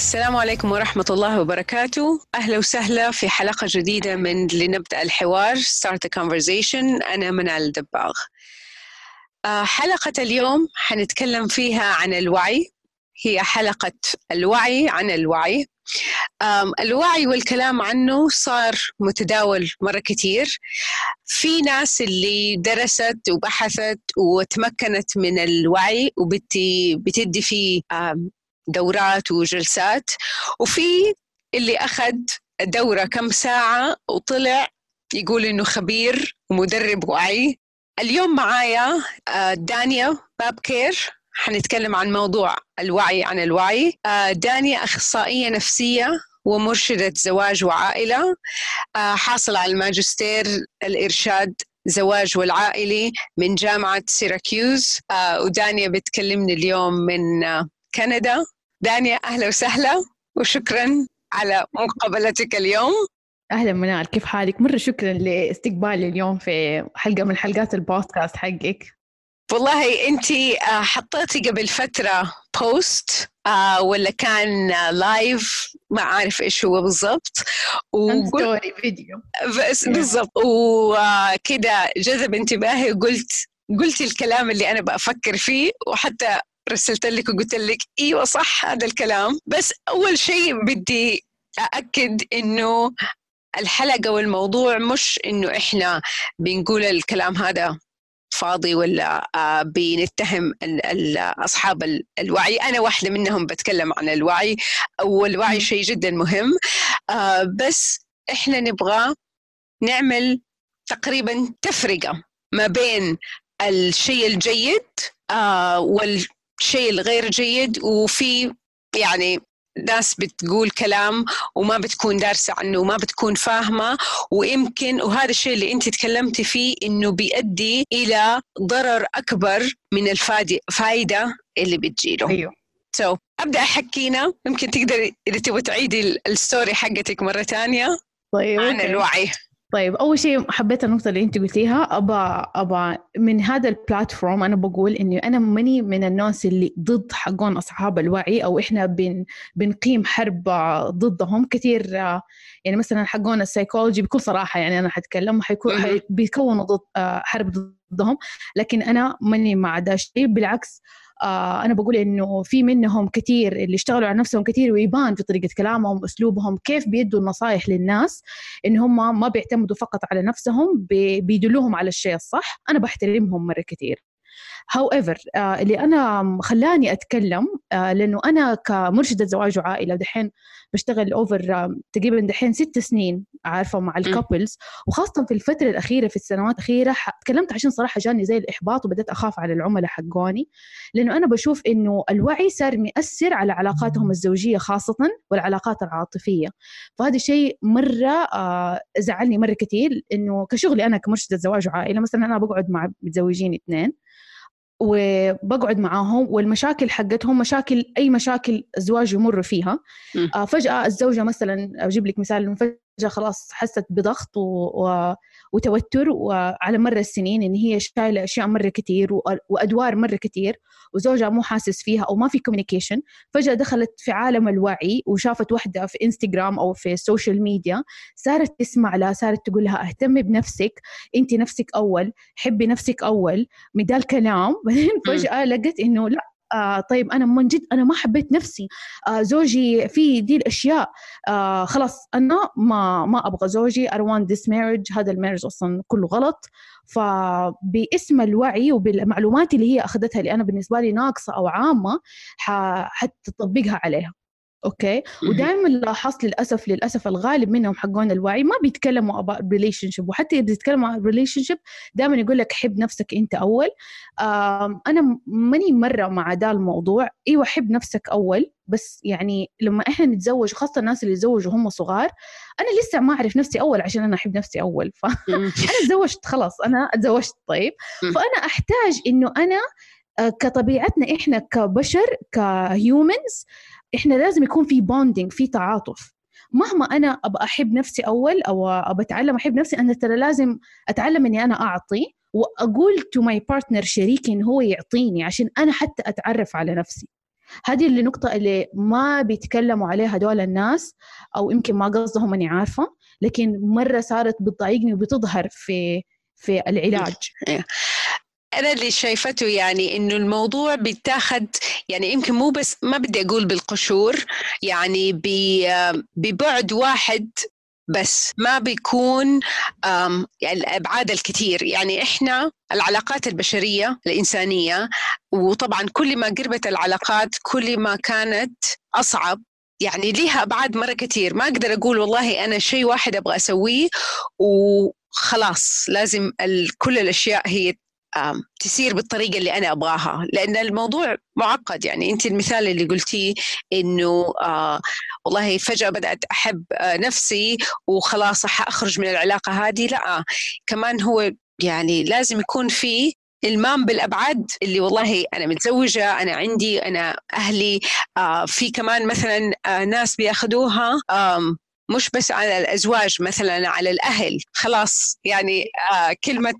السلام عليكم ورحمة الله وبركاته. أهلا وسهلا في حلقة جديدة من لنبدأ الحوار Start the Conversation. أنا منال الدباغ. آه، حلقة اليوم حنتكلم فيها عن الوعي. هي حلقة الوعي عن الوعي. الوعي والكلام عنه صار متداول مرة كتير. في ناس اللي درست وبحثت وتمكنت من الوعي وبتدي فيه دورات وجلسات وفي اللي أخذ دورة كم ساعة وطلع يقول إنه خبير ومدرب وعي اليوم معايا آه، دانيا بابكير. حنتكلم عن موضوع الوعي عن الوعي. آه، دانيا أخصائية نفسية ومرشدة زواج وعائلة. آه، حاصل على الماجستير الإرشاد زواج والعائلي من جامعة سيراكيوز. ودانيا بتكلمني اليوم من كندا. دانيا أهلا وسهلا وشكرا على مقابلتك اليوم. أهلا منال كيف حالك؟ مرة شكرا لاستقبالي اليوم في حلقة من حلقات البودكاست حقك. والله أنت آه، حطيتي قبل فترة post آه ولا كان live ما عارف إيش هو بالضبط. story video بس بالضبط. وكذا جذب انتباهي وقلت قلتي الكلام اللي أنا بفكر فيه وحتى رسلت لك وقلت لك إيوه صح هذا الكلام. بس أول شيء بدي أأكد إنه الحلقة والموضوع مش إنه إحنا بنقول الكلام هذا فاضي ولا آه بنتهم أصحاب الوعي. أنا واحدة منهم بتكلم عن الوعي. والوعي شيء جدا مهم. آه بس إحنا نبغى نعمل تقريبا تفرقة ما بين الشيء الجيد آه وال الشيء الغير جيد وفي يعني ناس بتقول كلام وما بتكون دارسة عنه وما بتكون فاهمة. ويمكن وهذا الشيء اللي أنت تكلمتي فيه إنه بيؤدي إلى ضرر أكبر من الفائدة اللي بتجيله. أيوه. so, so, أبدأ أحكينا. يمكن تقدري إذا تبغى تعيدي ال story حقتك مرة ثانية طيب عن الوعي. طيب أول شيء حبيت النقطة اللي أنت قلتيها. ابى ابى من هذا ال platform أنا بقول إني أنا ماني من الناس اللي ضد حقون أصحاب الوعي أو إحنا بن بنقيم حرب ضدهم. كثير يعني مثلا حقون السيكولوجي بكل صراحة يعني أنا حتكلم حيكون بيكونوا ضد حرب ضدهم. لكن أنا ماني مع ده الشيء بالعكس آه أنا بقول إنه في منهم كثير اللي اشتغلوا على نفسهم كثير ويبان في طريقة كلامهم اسلوبهم كيف بيدوا النصائح للناس إن هم ما بيعتمدوا فقط على نفسهم بيدلوهم على الشيء الصح. أنا بحترمهم مرة كثير however uh, اللي أنا خلاني أتكلم uh, لأنه أنا كمرشدة زواج وعائلة دحين بشتغل over uh, تقريبا دحين ست سنين عارفة مع ال couples وخاصة في الفترة الأخيرة في السنوات الأخيرة تكلمت عشان صراحة جاني زي الإحباط وبدأت أخاف على العملاء حقوني. لأنه أنا بشوف إنه الوعي صار مؤثر على علاقاتهم الزوجية خاصة والعلاقات العاطفية. فهذا الشيء مرة زعلني مرة كثير إنه كشغلي أنا كمرشدة زواج وعائلة مثلا أنا بقعد مع متزوجين اثنين. وبقعد معاهم والمشاكل حقتهم مشاكل أي مشاكل الزواج يمر فيها. آه فجأة الزوجة مثلا أجيب لك مثال فجاه خلاص حست بضغط و... و... وتوتر وعلى مر السنين إن هي شايلة أشياء مرة كثير وأدوار مرة كثير وزوجها مو حاسس فيها أو ما في communication فجأة دخلت في عالم الوعي وشافت واحدة في انستغرام أو في السوشيال ميديا صارت تسمع لها صارت تقول لها اهتمي بنفسك انت نفسك أول حبي نفسك أول من ده الكلام بعدين فجأة لقت إنه لا آه طيب أنا من جد أنا ما حبيت نفسي. آه زوجي في دي الأشياء آه خلاص أنا ما ما أبغى زوجي I want this marriage هذا ال marriage أصلا كله غلط. فباسم الوعي وبالمعلومات اللي هي أخذتها اللي أنا بالنسبة لي ناقصة أو عامة حتطبقها عليها. okay؟ ودائما لاحظت للأسف للأسف الغالب منهم حقون الوعي ما بيتكلموا about relationship وحتى إذا بيتكلموا عن relationship دائما يقول لك حب نفسك أنت أول. أنا ماني مرة مع ده الموضوع. إيوه حب نفسك أول بس يعني لما إحنا نتزوج خاصة الناس اللي يتزوجوا هم صغار أنا لسه ما أعرف نفسي أول عشان أنا أحب نفسي أول. فانا تزوجت خلاص أنا تزوجت طيب. فأنا أحتاج إنه أنا آه، كطبيعتنا إحنا كبشر كهيومنز إحنا لازم يكون في بوندينج في تعاطف. مهما أنا أبغى أحب نفسي أول أو أبغى أتعلم أحب نفسي أنا ترى لازم أتعلم إني أنا أعطي وأقول to my partner شريكي انه هو يعطيني عشان أنا حتى أتعرف على نفسي. هذه اللي نقطة اللي ما بيتكلموا عليها هدول الناس أو يمكن ما قصدهم أني عارفة لكن مرة صارت بتضايقني وبتظهر في في العلاج. أنا اللي شايفته يعني إنه الموضوع بيتاخد يعني يمكن مو بس ما بدي أقول بالقشور يعني ببعد واحد بس ما بيكون يعني الأبعاد الكثير يعني إحنا العلاقات البشرية الإنسانية وطبعا كل ما قربت العلاقات كل ما كانت أصعب. يعني ليها أبعاد مرة كثير ما أقدر أقول والله أنا شيء واحد أبغى أسويه وخلاص لازم كل الأشياء هي تسير بالطريقة اللي أنا أبغاها. لأن الموضوع معقد. يعني انت المثال اللي قلتيه إنه آه والله فجأة بدأت أحب آه نفسي وخلاص حاخرج من العلاقة هذه. لا كمان هو يعني لازم يكون في إلمام بالأبعاد اللي والله أنا متزوجة أنا عندي أنا أهلي آه في كمان مثلا آه ناس بيأخذوها مش بس على الأزواج مثلا على الأهل. خلاص يعني آه كلمة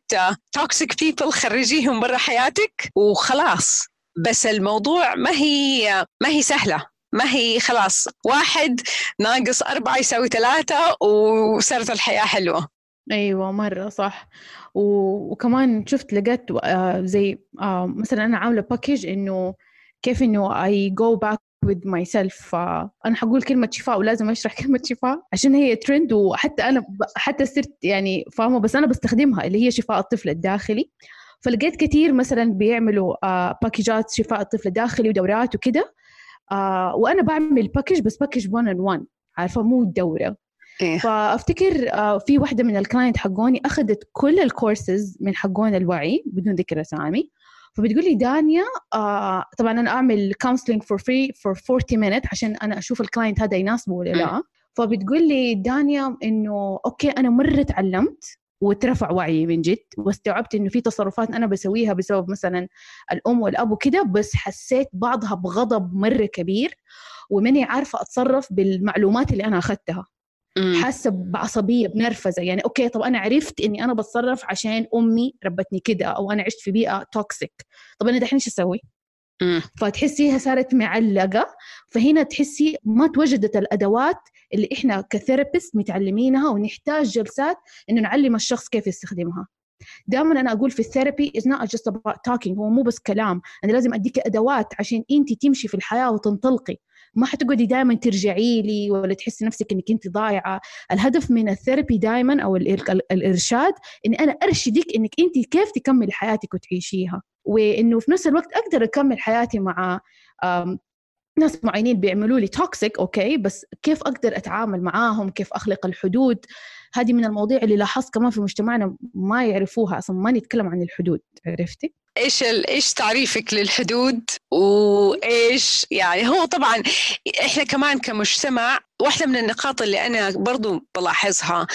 toxic آه people خرجيهم برا حياتك وخلاص. بس الموضوع ما هي ما هي سهلة. ما هي خلاص واحد ناقص أربعة يساوي ثلاثة وصارت الحياة حلوة. أيوة مرة صح. وكمان شفت لقيت آه زي مثلا أنا عاملة باكيج إنه كيف إنه I go back with myself. فأنا حقول كلمة شفاء ولازم أشرح كلمة شفاء عشان هي ترند وحتى أنا حتى صرت يعني فاهمة بس أنا بستخدمها اللي هي شفاء الطفل الداخلي. فلقيت كثير مثلا بيعملوا آه package ات شفاء الطفل الداخلي ودورات وكده. آه وأنا بعمل package بس package 1 on 1 عارفة؟ مو الدورة. إيه. فأفتكر آه في واحدة من ال clients حقوني أخذت كل الكورسز من حقون الوعي بدون ذكر أسامي. فبتقول لي دانيا آه طبعا أنا أعمل counseling for free for 40 minute عشان أنا أشوف ال client هذا يناسبه ولا لا. فبتقول لي دانيا إنه okay أنا مرة تعلمت وترفع وعيي من جد واستوعبت إنه في تصرفات أنا بسويها بسبب مثلا الأم والأب وكده بس حسيت بعضها بغضب مرة كبير وماني عارفة أتصرف بالمعلومات اللي أنا أخذتها. حاسة بعصبية بنرفزة. يعني okay طب أنا عرفت إني أنا بتصرف عشان أمي ربتني كده أو أنا عشت في بيئة toxic طب أنا دحين إيش أسوي؟ فتحسيها صارت معلقة. فهنا تحسي ما توجدت الأدوات اللي إحنا ك therapist متعلمينها ونحتاج جلسات إنه نعلم الشخص كيف يستخدمها. دائما أنا أقول في ال therapy is not just هو مو بس كلام. أنا لازم أديك أدوات عشان انت تمشي في الحياة وتنطلقي. ما حتقعدي دائما ترجعي لي ولا تحسي نفسك إنك انت ضايعة. الهدف من ال therapy دائما أو الإرشاد إني أنا أرشدك إنك انت كيف تكملي حياتك وتعيشيها. وإنه في نفس الوقت أقدر أكمل حياتي مع ناس معينين بيعملوا لي toxic okay بس كيف أقدر أتعامل معاهم؟ كيف أخلق الحدود؟ هذه من المواضيع اللي لاحظت كمان في مجتمعنا ما يعرفوها أصلا ما نتكلم عن الحدود عرفتي؟ إيش إيش تعريفك للحدود؟ وإيش يعني هو طبعا إحنا كمان كمجتمع واحدة من النقاط اللي أنا برضو بلاحظها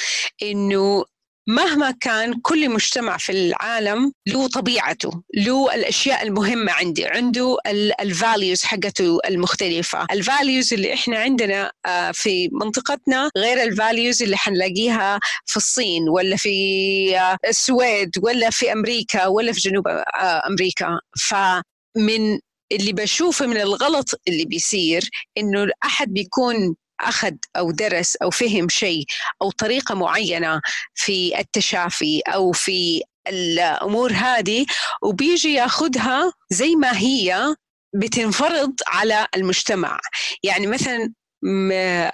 إنه مهما كان كل مجتمع في العالم له طبيعته له الأشياء المهمة عندي عنده ال values حقته المختلفة. ال values اللي إحنا عندنا آه، في منطقتنا غير الفاليوز اللي حنلاقيها في الصين ولا في آه، السويد ولا في أمريكا ولا في جنوب آه، أمريكا. فمن اللي بشوفه من الغلط اللي بيصير إنه أحد بيكون أخذ أو درس أو فهم شيء أو طريقة معينة في التشافي أو في الأمور هذه وبيجي ياخذها زي ما هي بتنفرض على المجتمع. يعني مثلا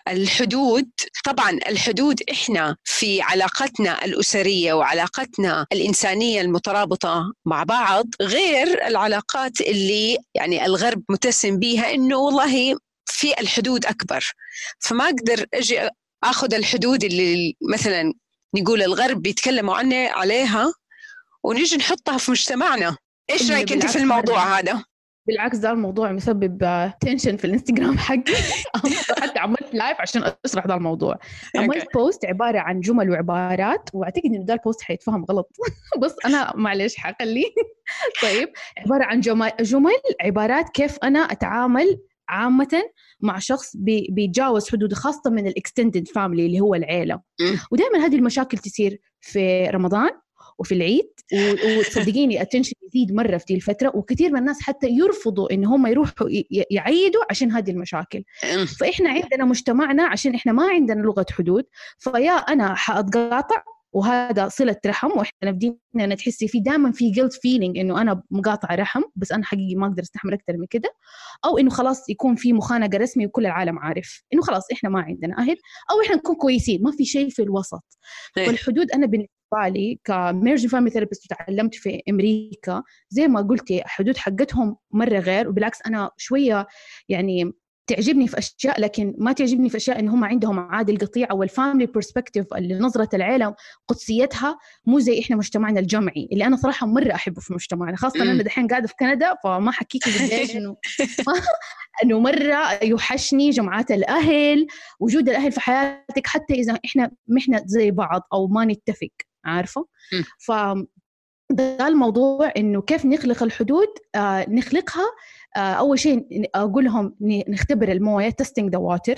الحدود طبعا الحدود إحنا في علاقتنا الأسرية وعلاقتنا الإنسانية المترابطة مع بعض غير العلاقات اللي يعني الغرب متسم بها إنه والله في الحدود أكبر. فما أقدر أجي أخذ الحدود اللي مثلا نقول الغرب بيتكلموا عنها عليها ونيجي نحطها في مجتمعنا. إيش رأيك أنت في الموضوع هذا. بالعكس ده الموضوع مسبب tension في الإنستغرام حقي. حتى عملت live عشان أشرح ده الموضوع. عملت post عبارة عن جمل وعبارات وأعتقد انه ده ال post حيتفهم غلط. بس أنا معلش حخليه طيب عبارة عن جمل جمل عبارات كيف أنا أتعامل عامة مع شخص بيتجاوز حدوده خاصة من ال extended family اللي هو العيلة. ودائما هذه المشاكل تصير في رمضان وفي العيد. وتصدقيني ال tension يزيد مرة في دي الفترة. وكثير من الناس حتى يرفضوا إن هم يروحوا يعيدوا عشان هذه المشاكل. فإحنا عندنا مجتمعنا عشان إحنا ما عندنا لغة حدود. فيا أنا حأتقاطع وهذا صلة رحم وإحنا بدينا تحسي في دائما في guilt feeling إنه أنا مقاطعة رحم بس أنا حقيقي ما أقدر أستحمل أكثر من كده. أو إنه خلاص يكون في مخانقة رسمي وكل العالم عارف. إنه خلاص إحنا ما عندنا أهل أو إحنا نكون كويسين ما في شيء في الوسط. إيه. والحدود أنا بالنسبة لي ك marriage family therapist وتعلمت في أمريكا زي ما قلتي الحدود حقتهم مرة غير وبالعكس أنا شوية يعني تعجبني في أشياء لكن ما تعجبني في أشياء إن هم عندهم عادي القطيعة أو ال family perspective اللي نظرة العيله قدسيتها مو زي إحنا مجتمعنا الجمعي اللي أنا صراحة مرة أحبه في مجتمعنا خاصة أنا دحين قاعدة في كندا فما حكيك قديش إنه إنه مرة يوحشني جمعات الأهل وجود الأهل في حياتك حتى إذا إحنا محنا زي بعض أو ما نتفق عارفة؟ ف ده الموضوع إنه كيف نخلق الحدود آه نخلقها آه أول شيء أقول لهم نختبر الموية testing the water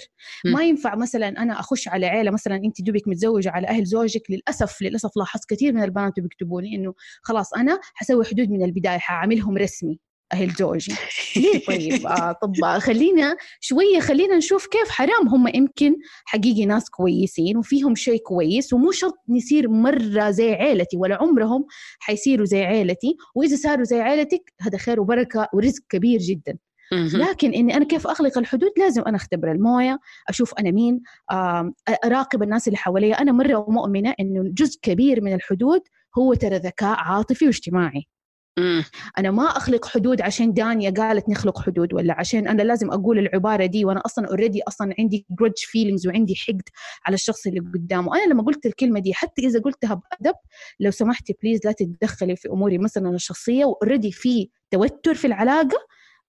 ما ينفع مثلا أنا أخش على عيلة مثلا أنت دوبك متزوجة على أهل زوجك للأسف للأسف لاحظت كثير من البنات بيكتبوا لي إنه خلاص أنا حسوي حدود من البداية حأعملهم رسمي. أهل زوجي ليه طيب؟ آه طب خلينا شوية خلينا نشوف كيف حرام هم يمكن حقيقي ناس كويسين وفيهم شيء كويس ومو شرط نصير مرة زي عيلتي ولا عمرهم حيصيروا زي عيلتي. وإذا صاروا زي عيلتك هذا خير وبركة ورزق كبير جدا. لكن إني أنا كيف أخلق الحدود؟ لازم أنا أختبر الموية أشوف أنا مين أراقب الناس اللي حواليا. أنا مرة مؤمنة إنه جزء كبير من الحدود هو ترى ذكاء عاطفي واجتماعي. مم. أنا ما أخلق حدود عشان دانيا قالت نخلق حدود ولا عشان أنا لازم أقول العبارة دي وأنا أصلا already أصلا عندي grudge feelings وعندي حقد على الشخص اللي قدامه. أنا لما قلت الكلمة دي حتى إذا قلتها بأدب لو سمحتي please لا تتدخلي في أموري مثلا الشخصية و already في توتر في العلاقة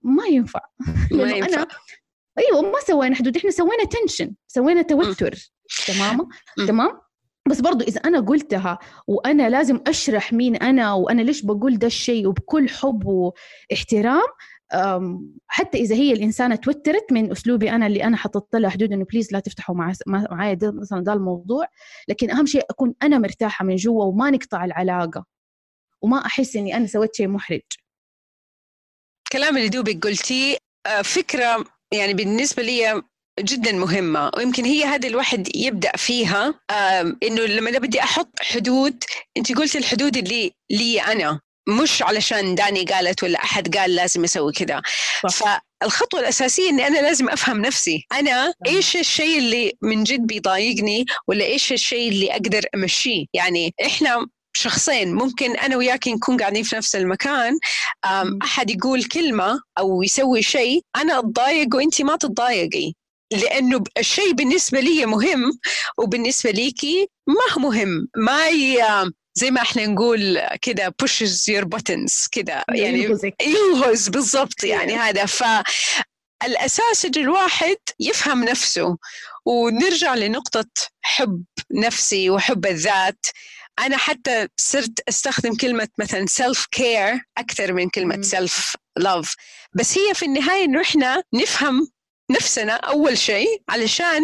ما ينفع. ما ينفع أنا أيوه ما سوينا حدود إحنا سوينا tension سوينا توتر. تمام؟ تمام؟ بس برضو إذا أنا قلتها وأنا لازم أشرح مين أنا وأنا ليش بقول ده الشيء وبكل حب واحترام حتى إذا هي الإنسانة توترت من أسلوبي أنا اللي أنا حطيت لها حدود إنه please لا تفتحوا معايا مثلا ده الموضوع. لكن أهم شيء أكون أنا مرتاحة من جوا وما نقطع العلاقة وما أحس إني أنا سويت شيء محرج. كلام اللي دوبك قلتيه آه، فكرة يعني بالنسبة لي جدا مهمة. ويمكن هي هذه الواحد يبدأ فيها إنه لما أنا بدي أحط حدود أنت قلت الحدود اللي لي أنا مش علشان داني قالت ولا أحد قال لازم أسوي كذا. فالخطوة الأساسية إني أنا لازم أفهم نفسي. أنا إيش الشيء اللي من جد بيضايقني ولا إيش الشيء اللي أقدر أمشيه؟ يعني إحنا شخصين ممكن أنا وياك نكون قاعدين في نفس المكان أحد يقول كلمة أو يسوي شيء أنا أتضايق وانت ما تتضايقي. لأنه الشيء بالنسبة لي مهم وبالنسبة ليكي ما هو مهم. ما ي... زي ما إحنا نقول كده pushes your buttons كده يعني يوهز بالضبط يعني هذا. ف الأساس إن الواحد يفهم نفسه. ونرجع لنقطة حب نفسي وحب الذات. أنا حتى صرت أستخدم كلمة مثلا self care أكثر من كلمة self love بس هي في النهاية إنه إحنا نفهم نفسنا أول شيء علشان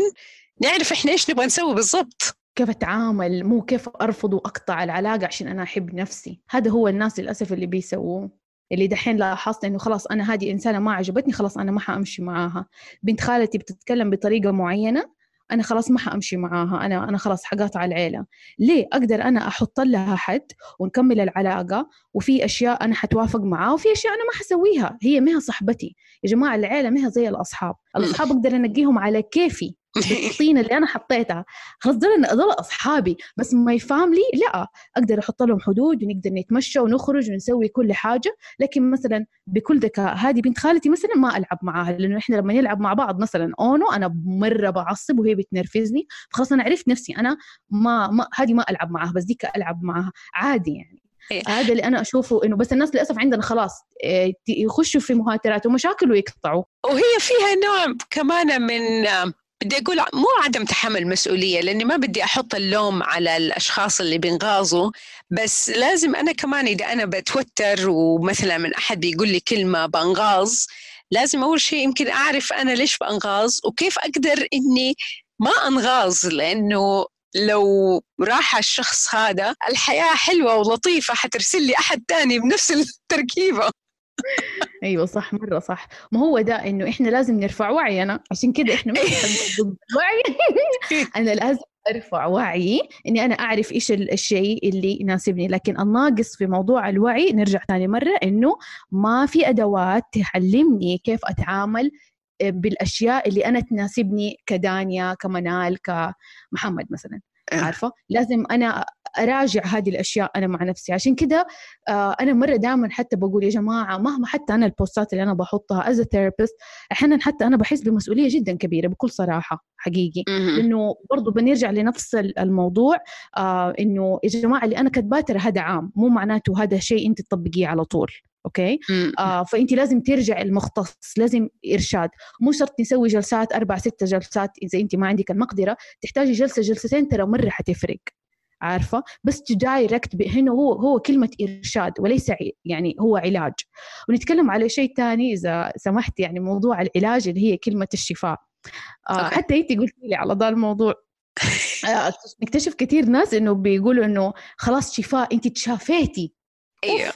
نعرف إحنا إيش نبغى نسوي بالضبط. كيف أتعامل؟ مو كيف أرفض وأقطع العلاقة عشان أنا أحب نفسي. هذا هو الناس للأسف اللي بيسووه. اللي دحين لاحظت إنه خلاص أنا هذه إنسانة ما عجبتني خلاص أنا ما حأمشي معاها. بنت خالتي بتتكلم بطريقة معينة أنا خلاص ما حأمشي معاها أنا أنا خلاص حقاطع العيلة. ليه؟ أقدر أنا أحط لها حد ونكمل العلاقة وفي أشياء أنا حتوافق معاها وفي أشياء أنا ما حسويها. هي مها صاحبتي. يا جماعة العيلة مها زي الأصحاب. الأصحاب أقدر أنقيهم على كيفي. بالطينه اللي أنا حطيتها. خلاص دول دول أصحابي. بس ماي فاملي لا. أقدر أحط لهم حدود ونقدر نتمشى ونخرج ونسوي كل حاجة. لكن مثلا بكل ذكاء هذه بنت خالتي مثلا ما ألعب معاها. لأنه إحنا لما نلعب مع بعض مثلا أونو أنا مرة بعصب وهي بتنرفزني. فخلاص أنا عرفت نفسي أنا ما, ما هذه ما ألعب معاها بس ديك ألعب معاها. عادي يعني. إيه. هذا اللي أنا أشوفه إنه بس الناس للأسف عندنا خلاص إيه، يخشوا في مهاترات ومشاكل ويقطعوا. وهي فيها نوع كمان من بدي أقول مو عدم تحمل مسؤولية لأني ما بدي أحط اللوم على الأشخاص اللي بينغاظوا بس لازم أنا كمان إذا أنا بتوتر ومثلا من أحد بيقول لي كلمة بنغاظ لازم أول شيء يمكن أعرف أنا ليش بنغاظ وكيف أقدر إني ما أنغاظ لأنه لو راح الشخص هذا الحياة حلوة ولطيفة حترسل لي أحد تاني بنفس التركيبة. أيوه صح مرة صح. ما هو ده إنه إحنا لازم نرفع وعينا عشان كده إحنا ما وعي أنا لازم أرفع وعي إني أنا أعرف إيش الشيء اللي يناسبني. لكن الناقص في موضوع الوعي نرجع ثاني مرة إنه ما في أدوات تعلمني كيف أتعامل بالأشياء اللي أنا تناسبني كدانيا كمنال كمحمد مثلا. إيه. عارفة؟ لازم أنا اراجع هذه الأشياء أنا مع نفسي. عشان كده آه أنا مرة دائما حتى بقول يا جماعة مهما حتى أنا البوستات اللي أنا بحطها as therapist أحيانا حتى أنا بحس بمسؤولية جدا كبيرة بكل صراحة حقيقي. لأنه برضه بنرجع لنفس الموضوع آه إنه يا جماعة اللي أنا كاتباه ترى هذا عام مو معناته هذا شيء أنت تطبقيه على طول okay؟ آه فأنت لازم ترجع المختص لازم إرشاد. مو شرط نسوي جلسات أربع ست جلسات إذا أنت ما عندك المقدرة تحتاجي جلسة جلستين ترى مرة حتفرق. عارفة؟ بس direct هنا هو هو كلمة إرشاد وليس يعني هو علاج. ونتكلم على شيء ثاني إذا سمحت يعني موضوع العلاج اللي هي كلمة الشفاء. آه حتى انت قلتي لي على ذا الموضوع. آه نكتشف كثير ناس إنه بيقولوا إنه خلاص شفاء انت تشافيتي. إيوه.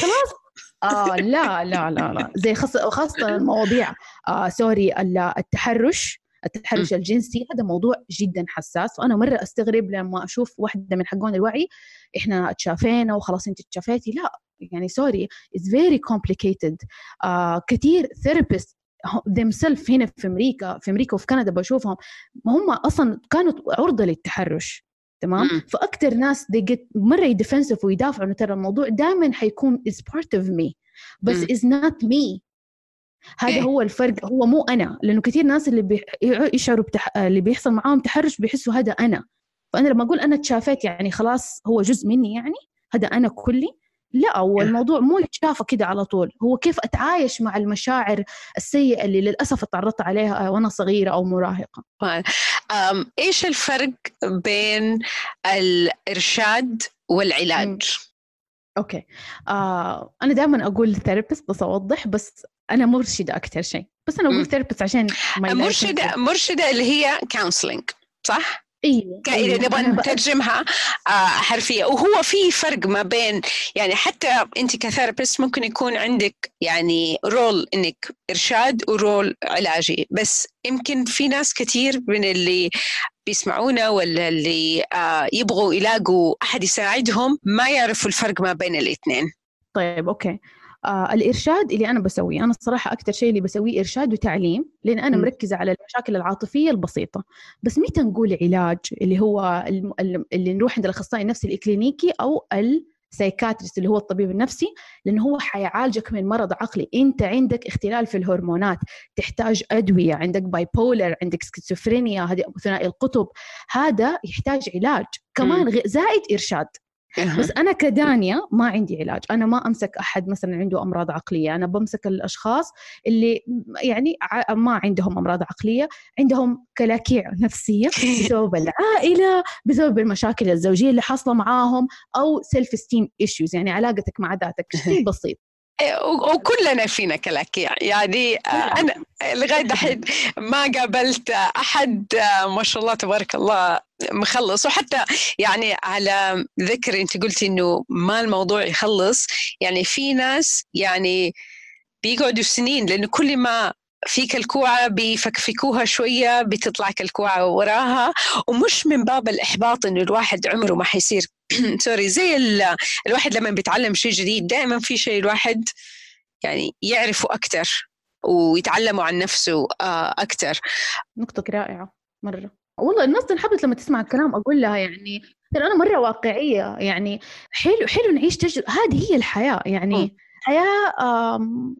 خلاص. آه لا لا لا لا. زي خاصة المواضيع. آه sorry التحرش. التحرش الجنسي هذا موضوع جدا حساس وأنا مرة أستغرب لما أشوف واحدة من حقون الوعي إحنا تشافينا وخلاص أنت تشافيتي. لا يعني sorry it's very complicated كثير therapist themselves هنا في أمريكا في أمريكا وفي كندا بشوفهم هم أصلا كانوا عرضة للتحرش تمام؟ فاكثر ناس they get مرة يدفنسف ويدافعوا إنه ترى الموضوع دائما حيكون is part of me بس م. is not me. هذا إيه؟ هو الفرق هو مو أنا لأنه كثير ناس اللي يشعروا بتح... اللي بيحصل معاهم تحرش بيحسوا هذا أنا. فأنا لما أقول أنا تشافيت يعني خلاص هو جزء مني يعني هذا أنا كلي. لا هو إيه. الموضوع مو يتشافى كده على طول. هو كيف أتعايش مع المشاعر السيئة اللي للأسف تعرضت عليها وأنا صغيرة أو مراهقة. إيش الفرق بين الإرشاد والعلاج؟ okay. آه أنا دائما أقول therapist بس أوضح بس أنا مرشدة أكثر شيء. بس أنا أقول therapist عشان مرشدة مرشدة اللي هي counseling صح؟ أيوه إذا. نبغى نترجمها آه حرفية. وهو في فرق ما بين يعني حتى أنت ك therapist ممكن يكون عندك يعني role إنك إرشاد و role علاجي. بس يمكن في ناس كثير من اللي بيسمعونا ولا اللي آه يبغوا يلاقوا أحد يساعدهم ما يعرفوا الفرق ما بين الاثنين. طيب okay. آه الإرشاد اللي أنا بسويه أنا الصراحة أكثر شيء اللي بسويه إرشاد وتعليم لأن أنا م. مركزة على المشاكل العاطفية البسيطة. بس متى نقول علاج؟ اللي هو اللي نروح عند الأخصائي النفسي الإكلينيكي أو ال psychiatrist اللي هو الطبيب النفسي لأنه هو حيعالجك من مرض عقلي. أنت عندك اختلال في الهرمونات تحتاج أدوية عندك bipolar عندك سكيزوفرينيا هذه ثنائي القطب. هذا يحتاج علاج. كمان زائد إرشاد. بس أنا ك دانيا ما عندي علاج. أنا ما أمسك أحد مثلا عنده أمراض عقلية. أنا بمسك الأشخاص اللي يعني ما عندهم أمراض عقلية عندهم كلاكيع نفسية بسبب العائلة بسبب المشاكل الزوجية اللي حاصلة معاهم أو self esteem issues يعني علاقتك مع ذاتك. شيء بسيط. وكلنا فينا كلاكيع يعني آه، أنا لغاية دحين ما قابلت أحد آه، ما شاء الله تبارك الله مخلص. وحتى يعني على ذكر أنت قلتي إنه ما الموضوع يخلص يعني في ناس يعني بيقعدوا سنين لأنه كل ما في كلكوعة بيفكفكوها شوية بتطلع كلكوعة وراها. ومش من باب الإحباط إنه الواحد عمره ما حيصير سوري زي الواحد لما بيتعلم شيء جديد دائما في شيء الواحد يعني يعرفه أكثر ويتعلموا عن نفسه آه، أكثر نقطة رائعة مرة. والله الناس تنحبط لما تسمع الكلام أقول لها يعني ترى أنا مرة واقعية يعني حلو حلو نعيش تجربة هذه هي الحياة يعني حياة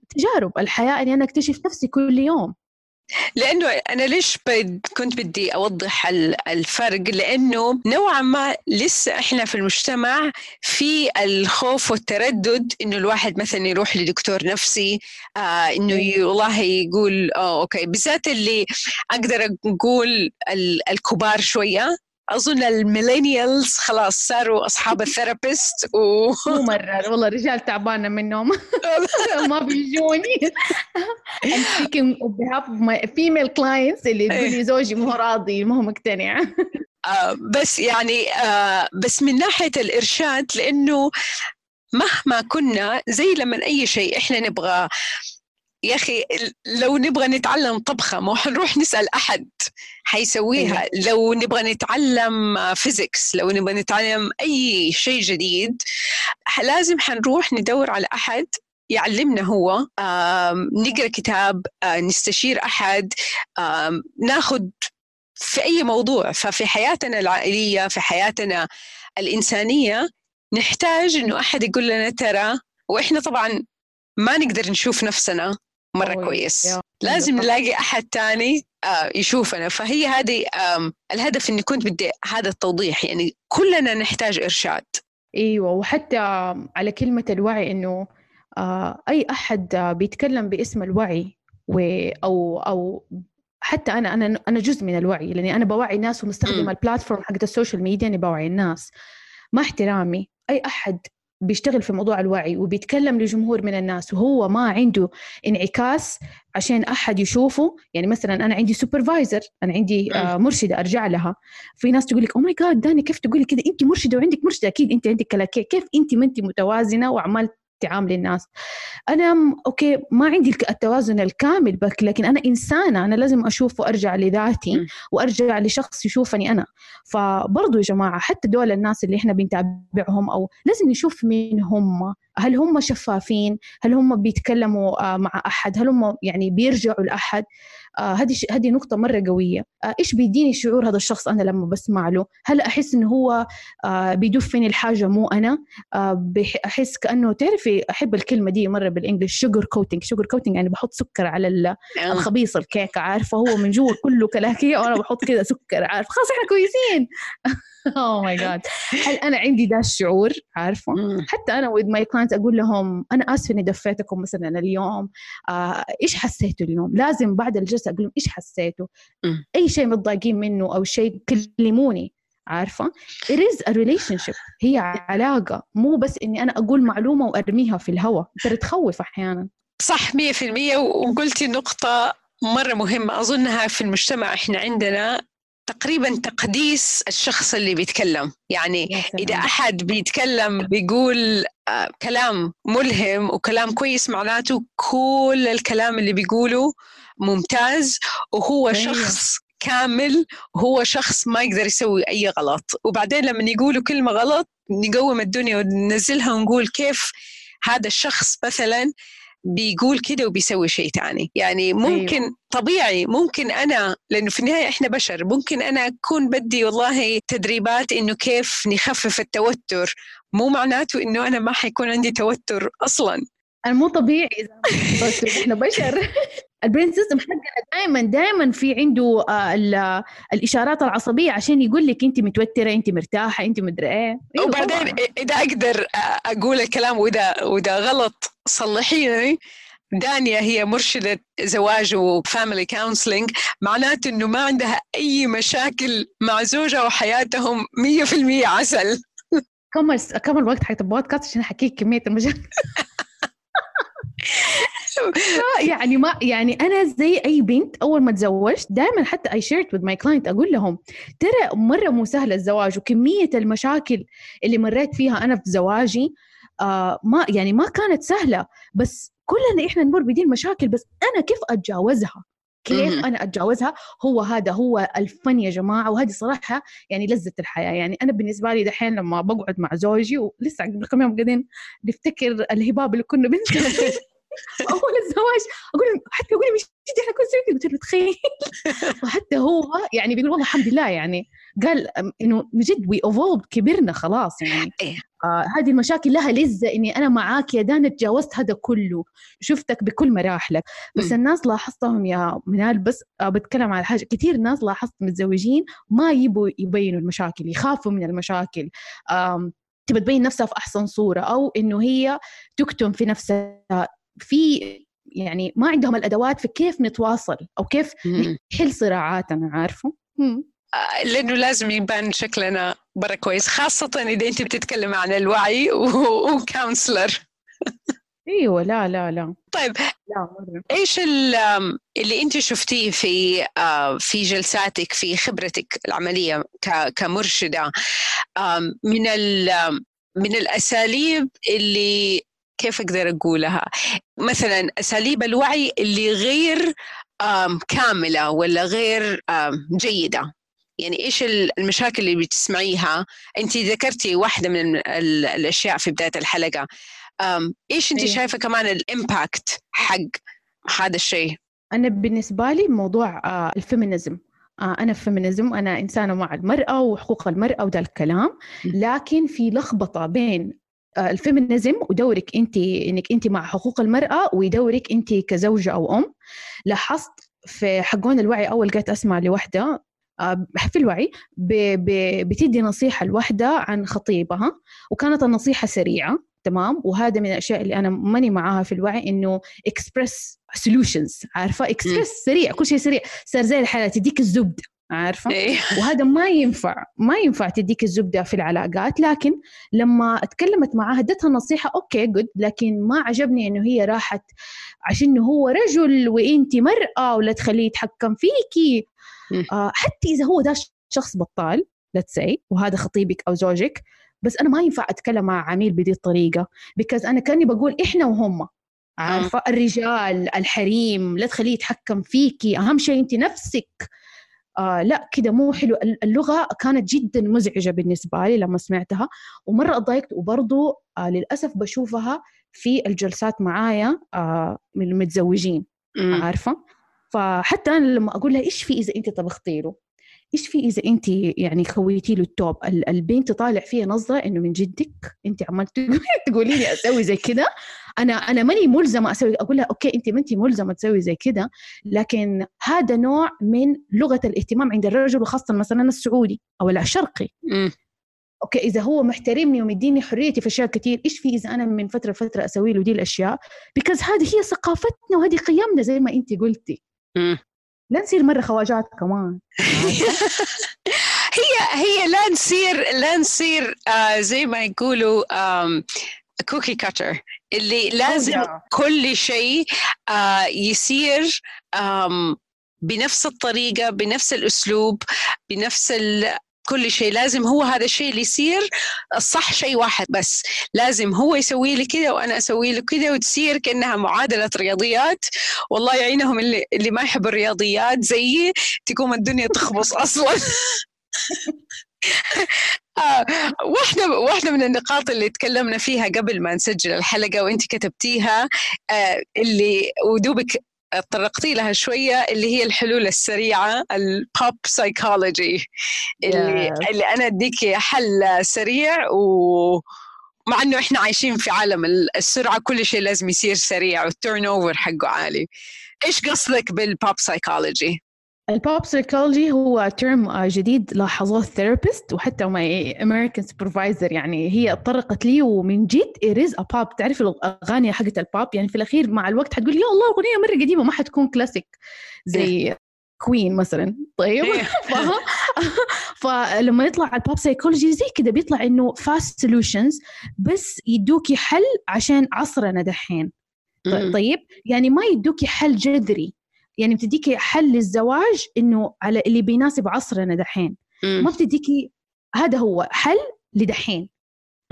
تجارب. الحياة إني أنا أكتشف نفسي كل يوم. لأنه أنا ليش كنت بدي أوضح الفرق؟ لأنه نوعا ما لسه إحنا في المجتمع في الخوف والتردد إنه الواحد مثلا يروح لدكتور نفسي آه إنه والله يقول آه okay. بالذات اللي أقدر أقول الكبار شوية. أظن ال millennials خلاص صاروا أصحاب ال therapist و مو مرة. والله رجال تعبانة منهم. ما بيجوني. I'm speaking on behalf of my female clients اللي تقول لي زوجي مو راضي ما هو مقتنع. آه بس يعني آه بس من ناحية الإرشاد لأنه مهما كنا زي لما أي شيء إحنا نبغى يا أخي لو نبغى نتعلم طبخة ما حنروح نسأل أحد حيسويها. أيوة. لو نبغى نتعلم فيزيكس لو نبغى نتعلم أي شيء جديد لازم حنروح ندور على أحد يعلمنا هو نقرأ كتاب نستشير أحد ناخذ في أي موضوع. ففي حياتنا العائلية في حياتنا الإنسانية نحتاج إنه أحد يقول لنا ترى وإحنا طبعا ما نقدر نشوف نفسنا مرة كويس. لازم نلاقي أحد تاني آه، يشوفنا. فهي هذه الهدف إني كنت بدي هذا التوضيح. يعني كلنا نحتاج إرشاد. إيوه وحتى على كلمة الوعي إنه آه، أي أحد بيتكلم باسم الوعي و أو أو حتى أنا أنا أنا جزء من الوعي لأني أنا بوعي الناس ومستخدم ال platform حقت ال social media أني بوعي الناس. مع احترامي أي أحد بيشتغل في موضوع الوعي وبيتكلم لجمهور من الناس وهو ما عنده انعكاس عشان أحد يشوفه يعني مثلا أنا عندي supervisor أنا عندي آه مرشدة أرجع لها. في ناس تقول لك oh my God دانيا كيف تقولي كذا؟ أنت مرشدة وعندك مرشدة أكيد أنت عندك كلاكيع كيف أنت ما أنت متوازنة وعمال تعاملي الناس أنا okay ما عندي التوازن الكامل بك لكن أنا إنسانة أنا لازم أشوف وأرجع لذاتي وأرجع لشخص يشوفني أنا. فبرضو يا جماعة حتى دول الناس اللي إحنا بنتابعهم أو لازم نشوف مين هم. هل هم شفافين؟ هل هم بيتكلموا آه، مع أحد؟ هل هم يعني بيرجعوا لأحد؟ هذه آه هذه نقطة مرة قوية. آه إيش بيديني شعور هذا الشخص أنا لما بسمع له؟ هل أحس إنه هو آه بيدفني الحاجة مو أنا؟ آه أحس كأنه تعرفي أحب الكلمة دي مرة بال English sugar coating sugar coating يعني بحط سكر على آه. الخبيص الكيكة عارفة؟ هو من جوا كله كلاكيع وأنا بحط كذا سكر عارفة خلاص إحنا كويسين. oh my God هل أنا عندي ذا الشعور؟ عارفة؟ حتى أنا with my client أقول لهم أنا آسفة إني دفيتكم مثلا اليوم. آه إيش حسيتوا اليوم؟ لازم بعد الجلسة أقول لهم إيش حسيتوا؟ أي شيء متضايقين منه أو شيء كلموني عارفة؟ It is a relationship. هي علاقة. مو بس إني أنا أقول معلومة وأرميها في الهواء ترى تخوف أحيانا. صح مية في المية. وقلتي نقطة مرة مهمة. أظنها في المجتمع إحنا عندنا تقريبا تقديس الشخص اللي بيتكلم. يعني إذا أحد بيتكلم بيقول آه كلام ملهم وكلام كويس معناته كل الكلام اللي بيقوله ممتاز وهو أيوة. شخص كامل وهو شخص ما يقدر يسوي أي غلط وبعدين لما يقولوا كلمة غلط نقوم الدنيا وننزلها ونقول كيف هذا الشخص مثلا بيقول كده وبيسوي شيء تاني يعني أيوه. ممكن أيوه. طبيعي ممكن أنا لأنه في النهاية إحنا بشر ممكن أنا أكون بدي والله تدريبات إنه كيف نخفف التوتر مو معناته إنه أنا ما حيكون عندي توتر أصلا أنا مو طبيعي إذا إحنا بشر ال brain system حقنا دائما دائما في عنده آه الإشارات العصبية عشان يقول لك أنت متوترة أنت مرتاحة أنت مدري إيه. وبعدين إذا أقدر أقول الكلام وإذا وإذا غلط صلحيني. دانيا هي مرشدة زواج و family counseling. معناته إنه ما عندها أي مشاكل مع زوجها وحياتهم 100% عسل. كم كم الوقت حق البودكاست عشان احكي كمية المشاكل. يعني ما يعني أنا زي أي بنت أول ما تزوجت دائما حتى I shared with my client أقول لهم ترى مرة مو سهل الزواج وكمية المشاكل اللي مريت فيها أنا في زواجي آه ما يعني ما كانت سهلة. بس كلنا إحنا نمر بدي المشاكل بس أنا كيف أتجاوزها؟ كيف. أنا أتجاوزها؟ هو هذا هو الفن يا جماعة وهذه صراحة يعني لذة الحياة. يعني أنا بالنسبة لي دحين لما بقعد مع زوجي ولسه قبل كم يوم قاعدين نفتكر الهباب اللي كنا بنسويه. أول الزواج أقول له حتى يقول لي مش إحنا كنا كده. قلت له تخيل وحتى هو يعني بيقول والله الحمد لله يعني قال إنه من جد we evolved كبرنا خلاص يعني إيه. آه هذه المشاكل لها لذة إني أنا معاك يا دانيا تجاوزت هذا كله شفتك بكل مراحلك بس. الناس لاحظتهم يا منال بس آه بتكلم على حاجة كثير ناس لاحظت متزوجين ما يبوا يبينوا المشاكل يخافوا من المشاكل آم، تبى تبين نفسها في أحسن صورة أو إنه هي تكتم في نفسها في يعني ما عندهم الأدوات في كيف نتواصل أو كيف. نحل صراعاتنا عارفة. آه، لأنه لازم يبان شكلنا برا كويس خاصة إذا أنت بتتكلم عن الوعي وكونسلر أيوه لا لا لا طيب لا مرة إيش اللي أنت شفتيه في آه، في جلساتك في خبرتك العملية ك- كمرشدة من من الأساليب اللي كيف أقدر أقولها؟ مثلا اساليب الوعي اللي غير كاملة ولا غير جيدة. يعني إيش ال- المشاكل اللي بتسمعيها؟ انت ذكرتي واحدة من ال- الأشياء في بداية الحلقة. إيش انت أيوة. شايفة كمان ال impact حق هذا الشيء؟ أنا بالنسبة لي موضوع ال feminism. آه، أنا feminism أنا إنسانة مع المرأة وحقوق المرأة وده الكلام. لكن في لخبطة بين ال feminism ودورك أنت إنك أنت مع حقوق المرأة ودورك أنت كزوجة أو أم. لاحظت في حقون الوعي أول قاعدة أسمع لوحدة آه، في الوعي بتدي نصيحة لوحدة عن خطيبها وكانت النصيحة سريعة تمام؟ وهذا من الأشياء اللي أنا ماني معاها في الوعي إنه express solutions عارفة؟ اكسبرس سريع كل شيء سريع. صار زي الحياة تديك الزبده عارفة؟ إيه. وهذا ما ينفع ما ينفع تديك الزبدة في العلاقات لكن لما اتكلمت معاها ادتها نصيحة okay good لكن ما عجبني إنه هي راحت عشان هو رجل وانت مرأة ولا تخليه يتحكم فيكي. آه حتى إذا هو ده شخص بطال let's say وهذا خطيبك أو زوجك بس أنا ما ينفع أتكلم مع عميل بدي الطريقة بيكوز أنا كأني بقول إحنا وهم. عارفة؟ الرجال الحريم لا تخليه يتحكم فيكي أهم شيء انت نفسك. آه لا كده مو حلو. اللغة كانت جدا مزعجة بالنسبة لي لما سمعتها. ومرة اتضايقت وبرضو آه للأسف بشوفها في الجلسات معايا آه من المتزوجين مم. عارفة؟ فحتى أنا لما أقول لها إيش في إذا أنت طبختي له؟ إيش في إذا أنت يعني خويتي له التوب؟ ال- البنت طالع فيها نظرة إنه من جدك. أنت عمال تقولي لي أسوي زي كده. أنا أنا ماني ملزمة أسوي أقول لها okay انت ما انت ملزمة تسوي زي كده لكن هذا نوع من لغة الاهتمام عند الرجل وخاصة مثلا السعودي أو الشرقي. okay إذا هو محترمني ومديني حريتي في أشياء كثير إيش في إذا أنا من فترة لفترة أسوي له دي الأشياء because هذه هي ثقافتنا وهذه قيمنا زي ما انت قلتي. لا نصير مرة خواجات كمان هي هي لا نصير لا نصير آه زي ما يقولوا كوكي كاتر اللي لازم أوه. كل شيء آه يصير بنفس الطريقة بنفس الأسلوب بنفس ال... كل شيء. لازم هو هذا الشيء اللي يصير الصح شيء واحد بس. لازم هو يسوي لي كذا وأنا أسوي له كذا وتصير كأنها معادلة رياضيات. والله يعينهم اللي اللي ما يحب الرياضيات زيي تقوم الدنيا تخبص أصلا. واحدة واحدة من النقاط اللي تكلمنا فيها قبل ما نسجل الحلقة وانت كتبتيها آه اللي ودوبك تطرقتي لها شوية اللي هي الحلول السريعة ال pop psychology اللي, Yes. اللي أنا أديك حل سريع و مع إنه إحنا عايشين في عالم السرعة كل شيء لازم يصير سريع وال turnover حقه عالي إيش قصدك بال pop psychology ال pop psychology هو term جديد لاحظوه ال therapist وحتى my American supervisor يعني هي طرقت لي ومن جد it is a pop تعرف الأغاني حقت البوب يعني في الأخير مع الوقت حتقول يا الله أغنية مرة قديمة ما حتكون كلاسيك زي Queen مثلا. طيب. إيه. فلما يطلع ال pop psychology زي كده بيطلع إنه fast solutions بس يدوكي حل عشان عصرنا دحين. طيب. يعني ما يدوكي حل جذري. يعني بتديكي حل للزواج إنه على اللي بيناسب عصرنا دحين. ما بتديكي هذا هو حل لدحين.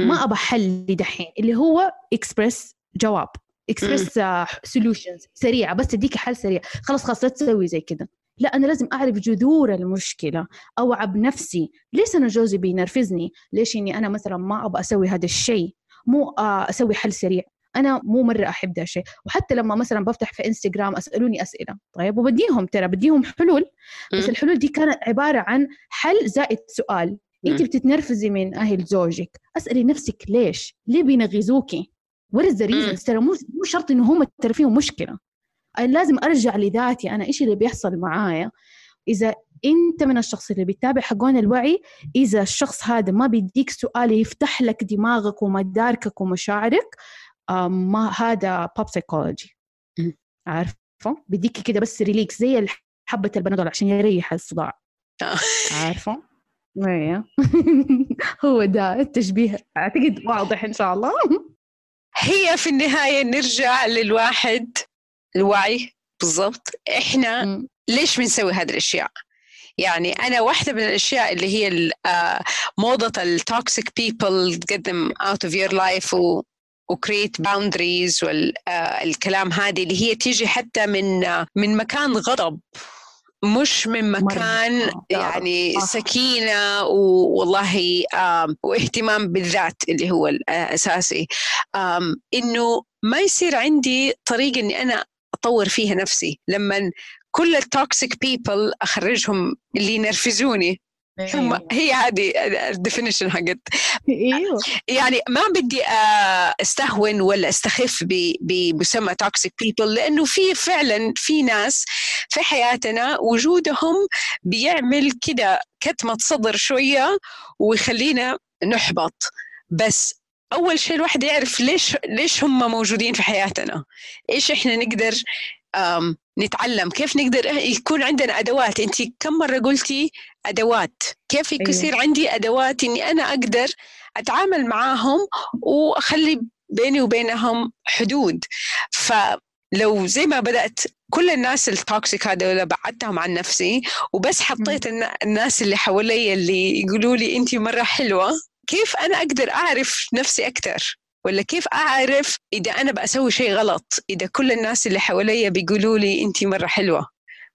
ما أبى حل دحين اللي هو اكسبرس جواب express solutions سريعة بس تديك حل سريع. خلاص خلاص لا تسوي زي كذا لا أنا لازم أعرف جذور المشكلة اوعى بنفسي ليش أنا جوزي بينرفزني؟ ليش اني أنا مثلا ما أبغى أسوي هذا الشيء؟ مو أسوي حل سريع. أنا مو مرة أحب ده الشيء. وحتى لما مثلا بفتح في إنستغرام أسألوني أسئلة. طيب وبديهم ترى بديهم حلول. بس الحلول دي كانت عبارة عن حل زائد سؤال. انت بتتنرفزي من أهل زوجك. أسألي نفسك ليش؟ ليه بينرفزوكي is the reason ترى مو مو شرط إنه هم ترى فيهم مشكلة. أنا لازم أرجع لذاتي أنا. إيش اللي بيحصل معايا؟ إذا أنت من الشخص اللي بيتابع حقون الوعي إذا الشخص هذا ما بيديك سؤال يفتح لك دماغك ومداركك ومشاعرك ما هذا pop psychology عارفة؟ بيديك كده بس relax زي حبة البنادول عشان يريح الصداع. آه. عارفة؟ إيه هو ده التشبيه. أعتقد واضح إن شاء الله. هي في النهاية نرجع للواحد الوعي. بالضبط. إحنا م. ليش بنسوي هذه الأشياء؟ يعني أنا واحدة من الأشياء اللي هي آه، موضة ال toxic people cut them out of your life و create boundaries والكلام هذه اللي هي تيجي حتى من من مكان غضب مش من مكان يعني سكينة والله واهتمام بالذات اللي هو الأساسي إنه ما يصير عندي طريقة إني أنا أطور فيها نفسي. لما كل ال toxic people أخرجهم اللي ينرفزوني ثم أيوه. هي هذه ال definition حقت. إيوه. يعني ما بدي آه، استهون ولا استخف بمسمى toxic people لأنه في فعلا في ناس في حياتنا وجودهم بيعمل كده كتمة صدر شوية ويخلينا نحبط. بس أول شيء الواحد يعرف ليش ليش هم موجودين في حياتنا. إيش إحنا نقدر نتعلم كيف نقدر يكون عندنا أدوات. انت كم مرة قلتي أدوات؟ كيف يصير أيوه. عندي أدوات إني أنا أقدر أتعامل معاهم وأخلي بيني وبينهم حدود؟ فلو زي ما بدأت كل الناس التوكسيك هذول بعدتهم عن نفسي وبس حطيت الناس اللي حوالي اللي يقولوا لي انت مرة حلوة كيف أنا أقدر أعرف نفسي أكثر ولا كيف أعرف إذا أنا بسوي شيء غلط؟ إذا كل الناس اللي حواليا بيقولوا لي أنت مرة حلوة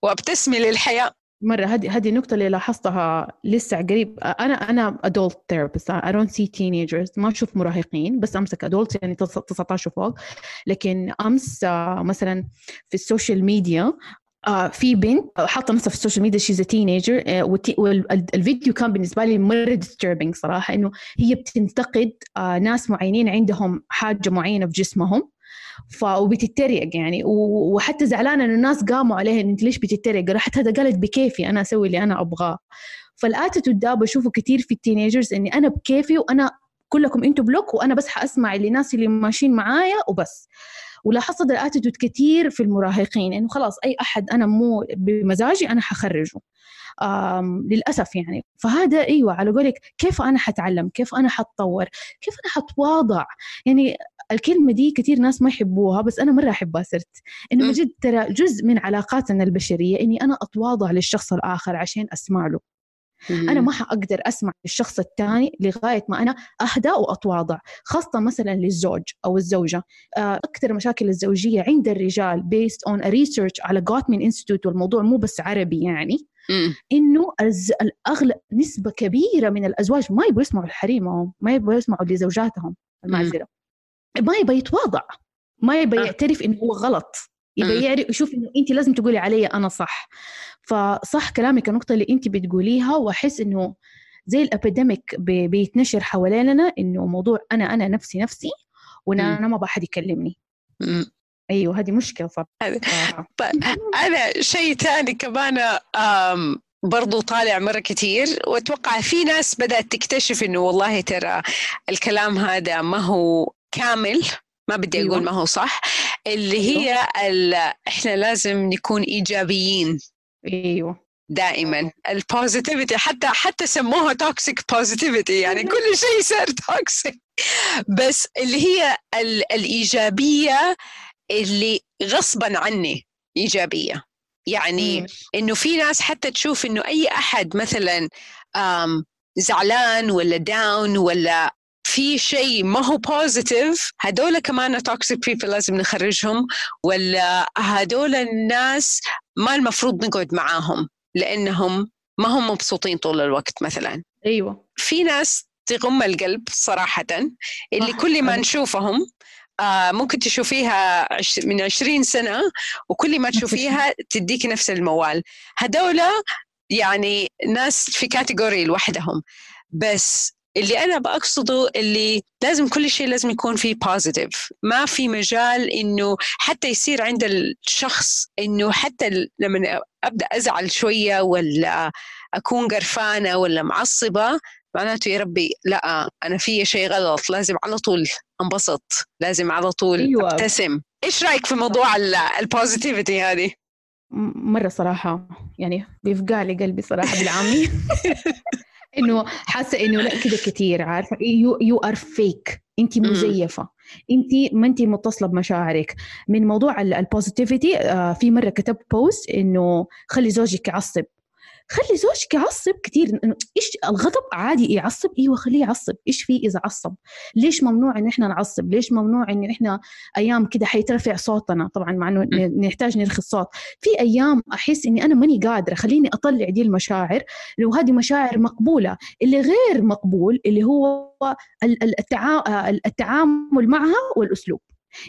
وأبتسمي للحياة. مرة هذه هذه النقطة اللي لاحظتها لسه قريب. أنا أنا adult therapist I don't see teenagers ما أشوف مراهقين بس أمسك adults يعني 19 فوق. لكن أمس مثلا في ال social media آه في بنت حاطة نفسها في ال social media she's teenager والفيديو كان بالنسبة لي مرة disturbing صراحة إنه هي بتنتقد آه ناس معينين عندهم حاجة معينة في جسمهم ف وبتتريق يعني وحتى زعلانة إنه الناس قاموا عليها أنت ليش بتتريق؟ راحت هذا قالت بكيفي أنا أسوي اللي أنا أبغاه. فال attitude ده بشوفه كثير في ال teenagers إني أنا بكيفي وأنا كلكم أنتوا block وأنا بس حأسمع اللي الناس اللي ماشيين معايا وبس. ولاحظت ال attitude كثير في المراهقين إنه خلاص أي أحد أنا مو بمزاجي أنا حخرجه. للأسف يعني. فهذا أيوه على قولك كيف أنا حتعلم؟ كيف أنا حتطور؟ كيف أنا حتواضع؟ يعني الكلمة دي كثير ناس ما يحبوها بس أنا مرة أحبها صرت. إنه بجد ترى جزء من علاقاتنا البشرية إني أنا أتواضع للشخص الآخر عشان أسمع له. أنا ما حأقدر أسمع الشخص الثاني لغاية ما أنا أهدى وأتواضع خاصة مثلا للزوج أو الزوجة. آه، أكثر مشاكل الزوجية عند الرجال on a research على Gottman Institute والموضوع مو بس عربي يعني إنه الاغلب نسبة كبيرة من الأزواج ما يبغوا يسمعوا لحريمهم ما يبغوا يسمعوا لزوجاتهم المعذره ما يبغى يتواضع ما يبغى. يعترف إنه هو غلط. يبغى يعرف يشوف إنه انت لازم تقولي علي أنا صح. فصح كلامك النقطه اللي انت بتقوليها وأحس إنه زي ال epidemic بيتنشر حواليننا إنه موضوع أنا أنا نفسي نفسي وأنا أنا ما بحد يكلمني. أيوه هذه مشكلة صراحة طيب أنا شيء ثاني كمان برضو طالع مرة كثير وأتوقع في ناس بدأت تكتشف إنه والله ترى الكلام هذا ما هو كامل. ما بدي أقول أيوة. ما هو صح اللي هي أيوة. إحنا لازم نكون إيجابيين. أيوه. دائما. ال positivity حتى حتى سموها toxic positivity يعني كل شيء صار toxic بس اللي هي الإيجابية اللي غصبا عني إيجابية. يعني إنه في ناس حتى تشوف إنه أي أحد مثلا زعلان ولا down ولا في شيء ما هو positive هدول كمان toxic people لازم نخرجهم ولا هدول الناس ما المفروض نقعد معاهم لأنهم ما هم مبسوطين طول الوقت مثلا. أيوه. في ناس تغم القلب صراحة اللي كل ما نشوفهم آه ممكن تشوفيها من عشرين سنة وكل ما تشوفيها تديك نفس الموال. هدول يعني ناس في category لوحدهم. بس اللي أنا بقصده اللي لازم كل شيء لازم يكون فيه positive ما في مجال إنه حتى يصير عند الشخص إنه حتى لما أبدأ أزعل شوية ولا أكون قرفانة ولا معصبة معناته يا ربي لا أنا في شيء غلط لازم على طول أنبسط لازم على طول أيوة. أبتسم. إيش رأيك في موضوع ال positivity هذه؟ مرة صراحة يعني بيفقع لي قلبي صراحة بالعامي إنه حاسة إنه لا كده كثير عارفة؟ you you are fake أنت مزيفة. أنت ما أنت متصلة بمشاعرك. من موضوع ال positivity آه في مرة كتبت post إنه خلي زوجك يعصب. خلي زوجك يعصب كثير إيش الغضب؟ عادي يعصب. إيوه خليه يعصب. إيش في إذا عصب؟ ليش ممنوع إن إحنا نعصب؟ ليش ممنوع إن إحنا أيام كده حيترفع صوتنا؟ طبعا مع إنه نحتاج نرخي الصوت في أيام أحس إني أنا ماني قادرة. خليني أطلع دي المشاعر. لو هذه مشاعر مقبولة. اللي غير مقبول اللي هو التعامل معها والأسلوب.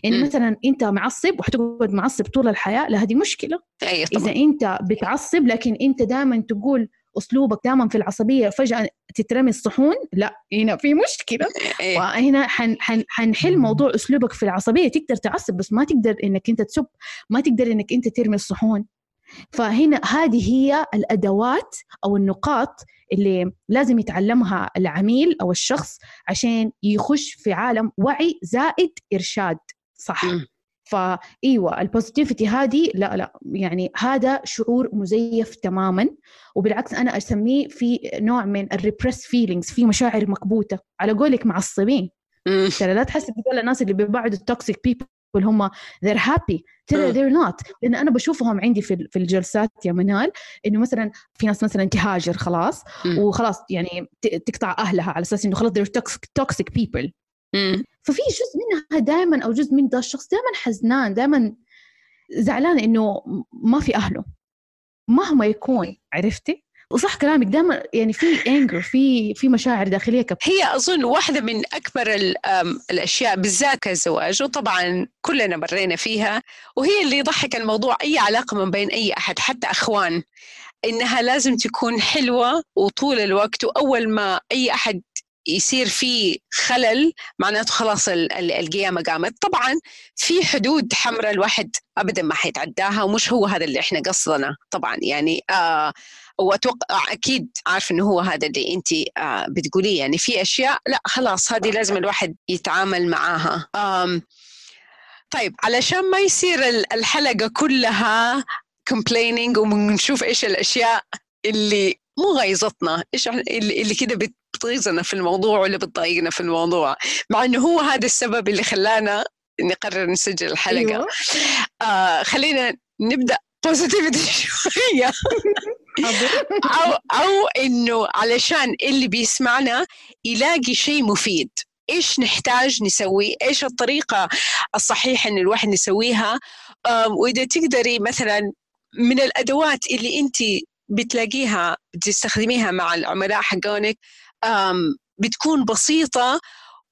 يعني. مثلا أنت معصب وحتقعد معصب طول الحياة لا هذه مشكلة أيه طبعا. إذا أنت بتعصب لكن أنت دائما تقول أسلوبك دائما في العصبية فجأة تترمي الصحون لا هنا في مشكلة أيه. وهنا حن حن حنحل موضوع أسلوبك في العصبية تقدر تعصب بس ما تقدر إنك أنت تسب ما تقدر إنك أنت ترمي الصحون فهنا هذه هي الأدوات أو النقاط اللي لازم يتعلمها العميل أو الشخص عشان يخش في عالم وعي زائد إرشاد صح. فايوه البوزيتيفيتي هذه لا لا يعني هذا شعور مزيف تماما وبالعكس أنا أسميه في نوع من ال repressed feelings في مشاعر مكبوتة. على قولك معصبين. ترى لا تحس بكل الناس اللي بيبعدوا ال toxic people هم they're happy. ترى they're not. لأن أنا بشوفهم عندي في في الجلسات يا منال إنه مثلا في ناس مثلا تهاجر خلاص وخلاص يعني تقطع أهلها على أساس إنه خلاص they're toxic, toxic people. ففي جزء منها دائما أو جزء من ده الشخص دائما حزنان دائما زعلان إنه ما في أهله. مهما يكون عرفتي؟ وصح كلامك دائما يعني في انجر في في مشاعر داخلية كب. هي أظن واحدة من أكبر الأشياء بالذات كالزواج وطبعا كلنا مرينا فيها وهي اللي يضحك الموضوع أي علاقة من بين أي أحد حتى أخوان. إنها لازم تكون حلوة وطول الوقت وأول ما أي أحد يصير في خلل معناته خلاص القيامة قامت. طبعا في حدود حمراء الواحد ابدا ما حيتعداها ومش هو هذا اللي إحنا قصدنا طبعا. يعني آه وأتوقع أكيد عارف إنه هو هذا اللي أنت آه بتقوليه. يعني في أشياء لا خلاص هذه لازم الواحد يتعامل معاها. طيب علشان ما يصير الحلقة كلها complaining ونشوف إيش الأشياء اللي مو غيظتنا إيش اللي, كده بتغيظنا في الموضوع ولا بتضايقنا في الموضوع. مع إنه هو هذا السبب اللي خلانا نقرر نسجل الحلقة. أيوة. آه خلينا نبدأ بوزيتيفيتي شوية. أو أو إنه علشان اللي بيسمعنا يلاقي شيء مفيد. إيش نحتاج نسوي؟ إيش الطريقة الصحيحة إن الواحد يسويها؟ وإذا تقدري مثلا من الأدوات اللي انت بتلاقيها بتستخدميها مع العملاء حقونك بتكون بسيطة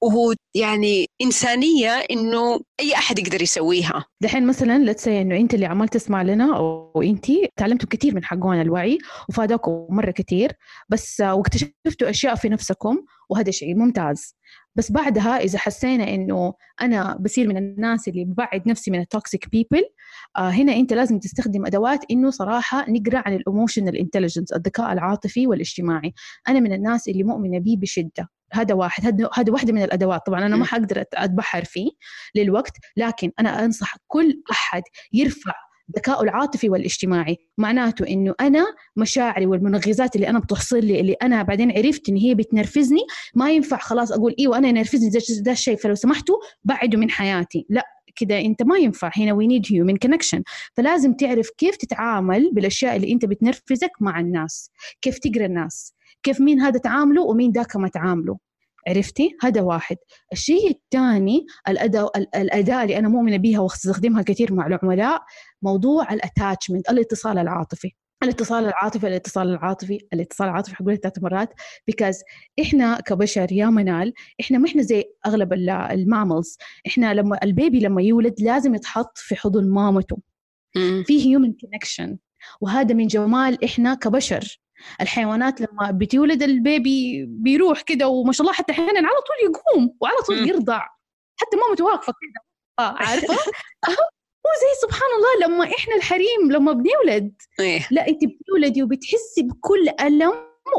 وهو يعني إنسانية إنه أي أحد يقدر يسويها. دحين مثلا لتسي إنه أنت اللي عمال تسمع لنا أو أنت تعلمتوا كثير من حقون الوعي وفادوكم مرة كثير بس واكتشفتوا أشياء في نفسكم وهذا شيء ممتاز. بس بعدها إذا حسينا إنه أنا بصير من الناس اللي ببعد نفسي من ال toxic people آه هنا أنت لازم تستخدم أدوات إنه صراحة نقرأ عن ال emotional intelligence الذكاء العاطفي والاجتماعي. أنا من الناس اللي مؤمنة به بشدة. هذا واحد هذا واحدة من الأدوات. طبعا أنا ما حقدر أتبحر فيه للوقت لكن أنا أنصح كل أحد يرفع ذكاء العاطفي والاجتماعي. معناته إنه أنا مشاعري والمنغزات اللي أنا بتحصل لي اللي أنا بعدين عرفت إن هي بتنرفزني ما ينفع خلاص أقول أيوه أنا ينرفزني ده الشيء. فلو سمحتوا بعدوا من حياتي. لا كده أنت ما ينفع. هنا we need human connection فلازم تعرف كيف تتعامل بالأشياء اللي أنت بتنرفزك مع الناس. كيف تقرأ الناس. كيف مين هذا تعامله ومين ذاك ما تعامله. عرفتي؟ هذا واحد. الشيء الثاني الأداة الأداة اللي أنا مؤمنة بها واستخدمها كثير مع العملاء موضوع ال attachment الاتصال العاطفي. الاتصال العاطفي الاتصال العاطفي الاتصال العاطفي حقولها ثلاث مرات. because إحنا كبشر يا منال إحنا ما إحنا زي أغلب ال mammals إحنا لما ال baby لما يولد لازم يتحط في حضن مامته. في human connection وهذا من جمال إحنا كبشر. الحيوانات لما بتولد ال baby بيروح كده وما شاء الله حتى أحيانا على طول يقوم وعلى طول يرضع. حتى مامته واقفه كده. آه عارفة؟ مو زي سبحان الله لما إحنا الحريم لما بنولد. إيه. لا أنت بتولدي وبتحسي بكل ألم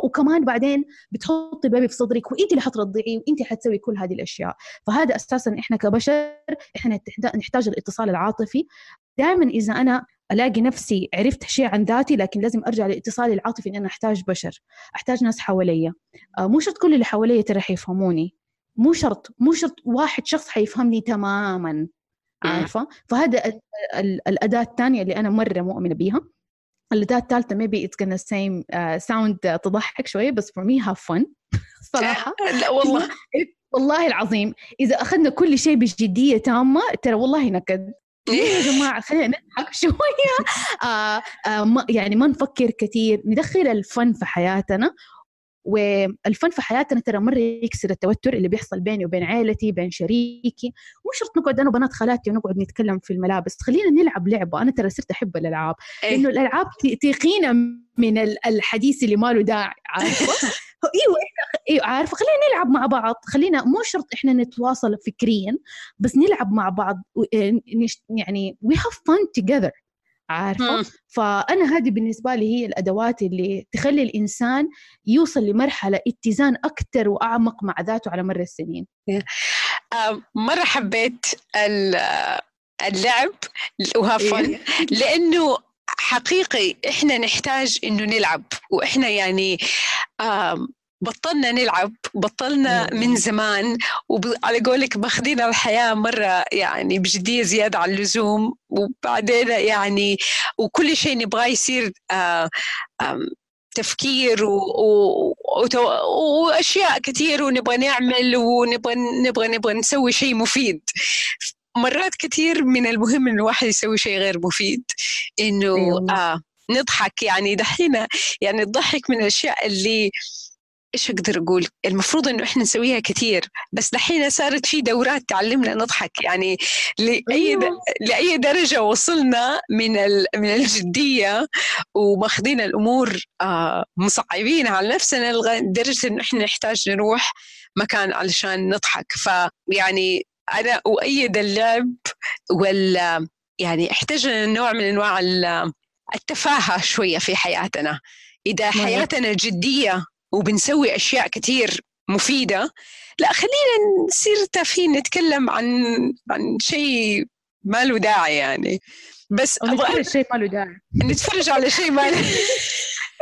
وكمان بعدين بتحطي بيبي في صدرك وأنت اللي حترضعيه وأنت حتسوي كل هذه الأشياء. فهذا أساسا إحنا كبشر إحنا نحتاج الإتصال العاطفي. دائما إذا أنا ألاقي نفسي عرفت شيء عن ذاتي لكن لازم أرجع لاتصالي العاطفي ان أنا أحتاج بشر أحتاج ناس حواليا. آه، مو شرط كل اللي حواليا ترى حيفهموني. مو شرط مو شرط واحد شخص حيفهمني تماما عارفة؟ فهذا الأداة الثانية اللي أنا مرة مؤمنة بيها. الأداة الثالثة maybe it's gonna same uh, sound تضحك شوية بس for me have fun. صراحة. لا والله. والله العظيم إذا أخذنا كل شيء بجدية تامة ترى والله نكد. يا جماعة؟ خلينا نضحك شوية. آه آه ما يعني ما نفكر كثير. ندخل الفن في حياتنا والفن في حياتنا ترى مرة يكسر التوتر اللي بيحصل بيني وبين عائلتي بين شريكي. مو شرط نقعد أنا وبنات خالاتي ونقعد نتكلم في الملابس. خلينا نلعب لعبة. أنا ترى صرت أحب الألعاب. إيه. لأنه الألعاب تقينا من الحديث اللي ما له داعي عارفة؟ إيوه إحنا إيوه عارفة خلينا نلعب مع بعض. خلينا مو شرط إحنا نتواصل فكريا بس نلعب مع بعض يعني we have fun together عارفة؟ فأنا هذه بالنسبة لي هي الأدوات اللي تخلي الإنسان يوصل لمرحلة اتزان أكثر وأعمق مع ذاته على مر السنين. مرة حبيت اللعب وهافن إيه. لأنه حقيقي إحنا نحتاج إنه نلعب وإحنا يعني بطلنا نلعب بطلنا من زمان وعلى قولك ماخذين الحياة مرة يعني بجدية زيادة عن اللزوم وبعدين يعني وكل شيء نبغاه يصير آه، تفكير و... و... وأشياء كثير ونبغى نعمل ونبغى نبغى نبغى نسوي شيء مفيد. مرات كثير من المهم إنه الواحد يسوي شيء غير مفيد. إنه أيوة. آه نضحك. يعني دحين يعني الضحك من الأشياء اللي إيش أقدر أقول؟ المفروض إنه إحنا نسويها كثير بس دحين صارت في دورات تعلمنا نضحك. يعني لأي أيوة. لأي درجة وصلنا من من الجدية وماخذين الأمور آه مصعبين على نفسنا لدرجه إنه إحنا نحتاج نروح مكان علشان نضحك. فيعني أنا أؤيد اللعب وال يعني احتاجنا نوع من أنواع التفاهة شوية في حياتنا. إذا حياتنا جدية وبنسوي أشياء كثير مفيدة لا خلينا نصير تافهين نتكلم عن عن شيء ما له داعي يعني. بس أبغى شيء ما له داعي. نتفرج على شيء ما له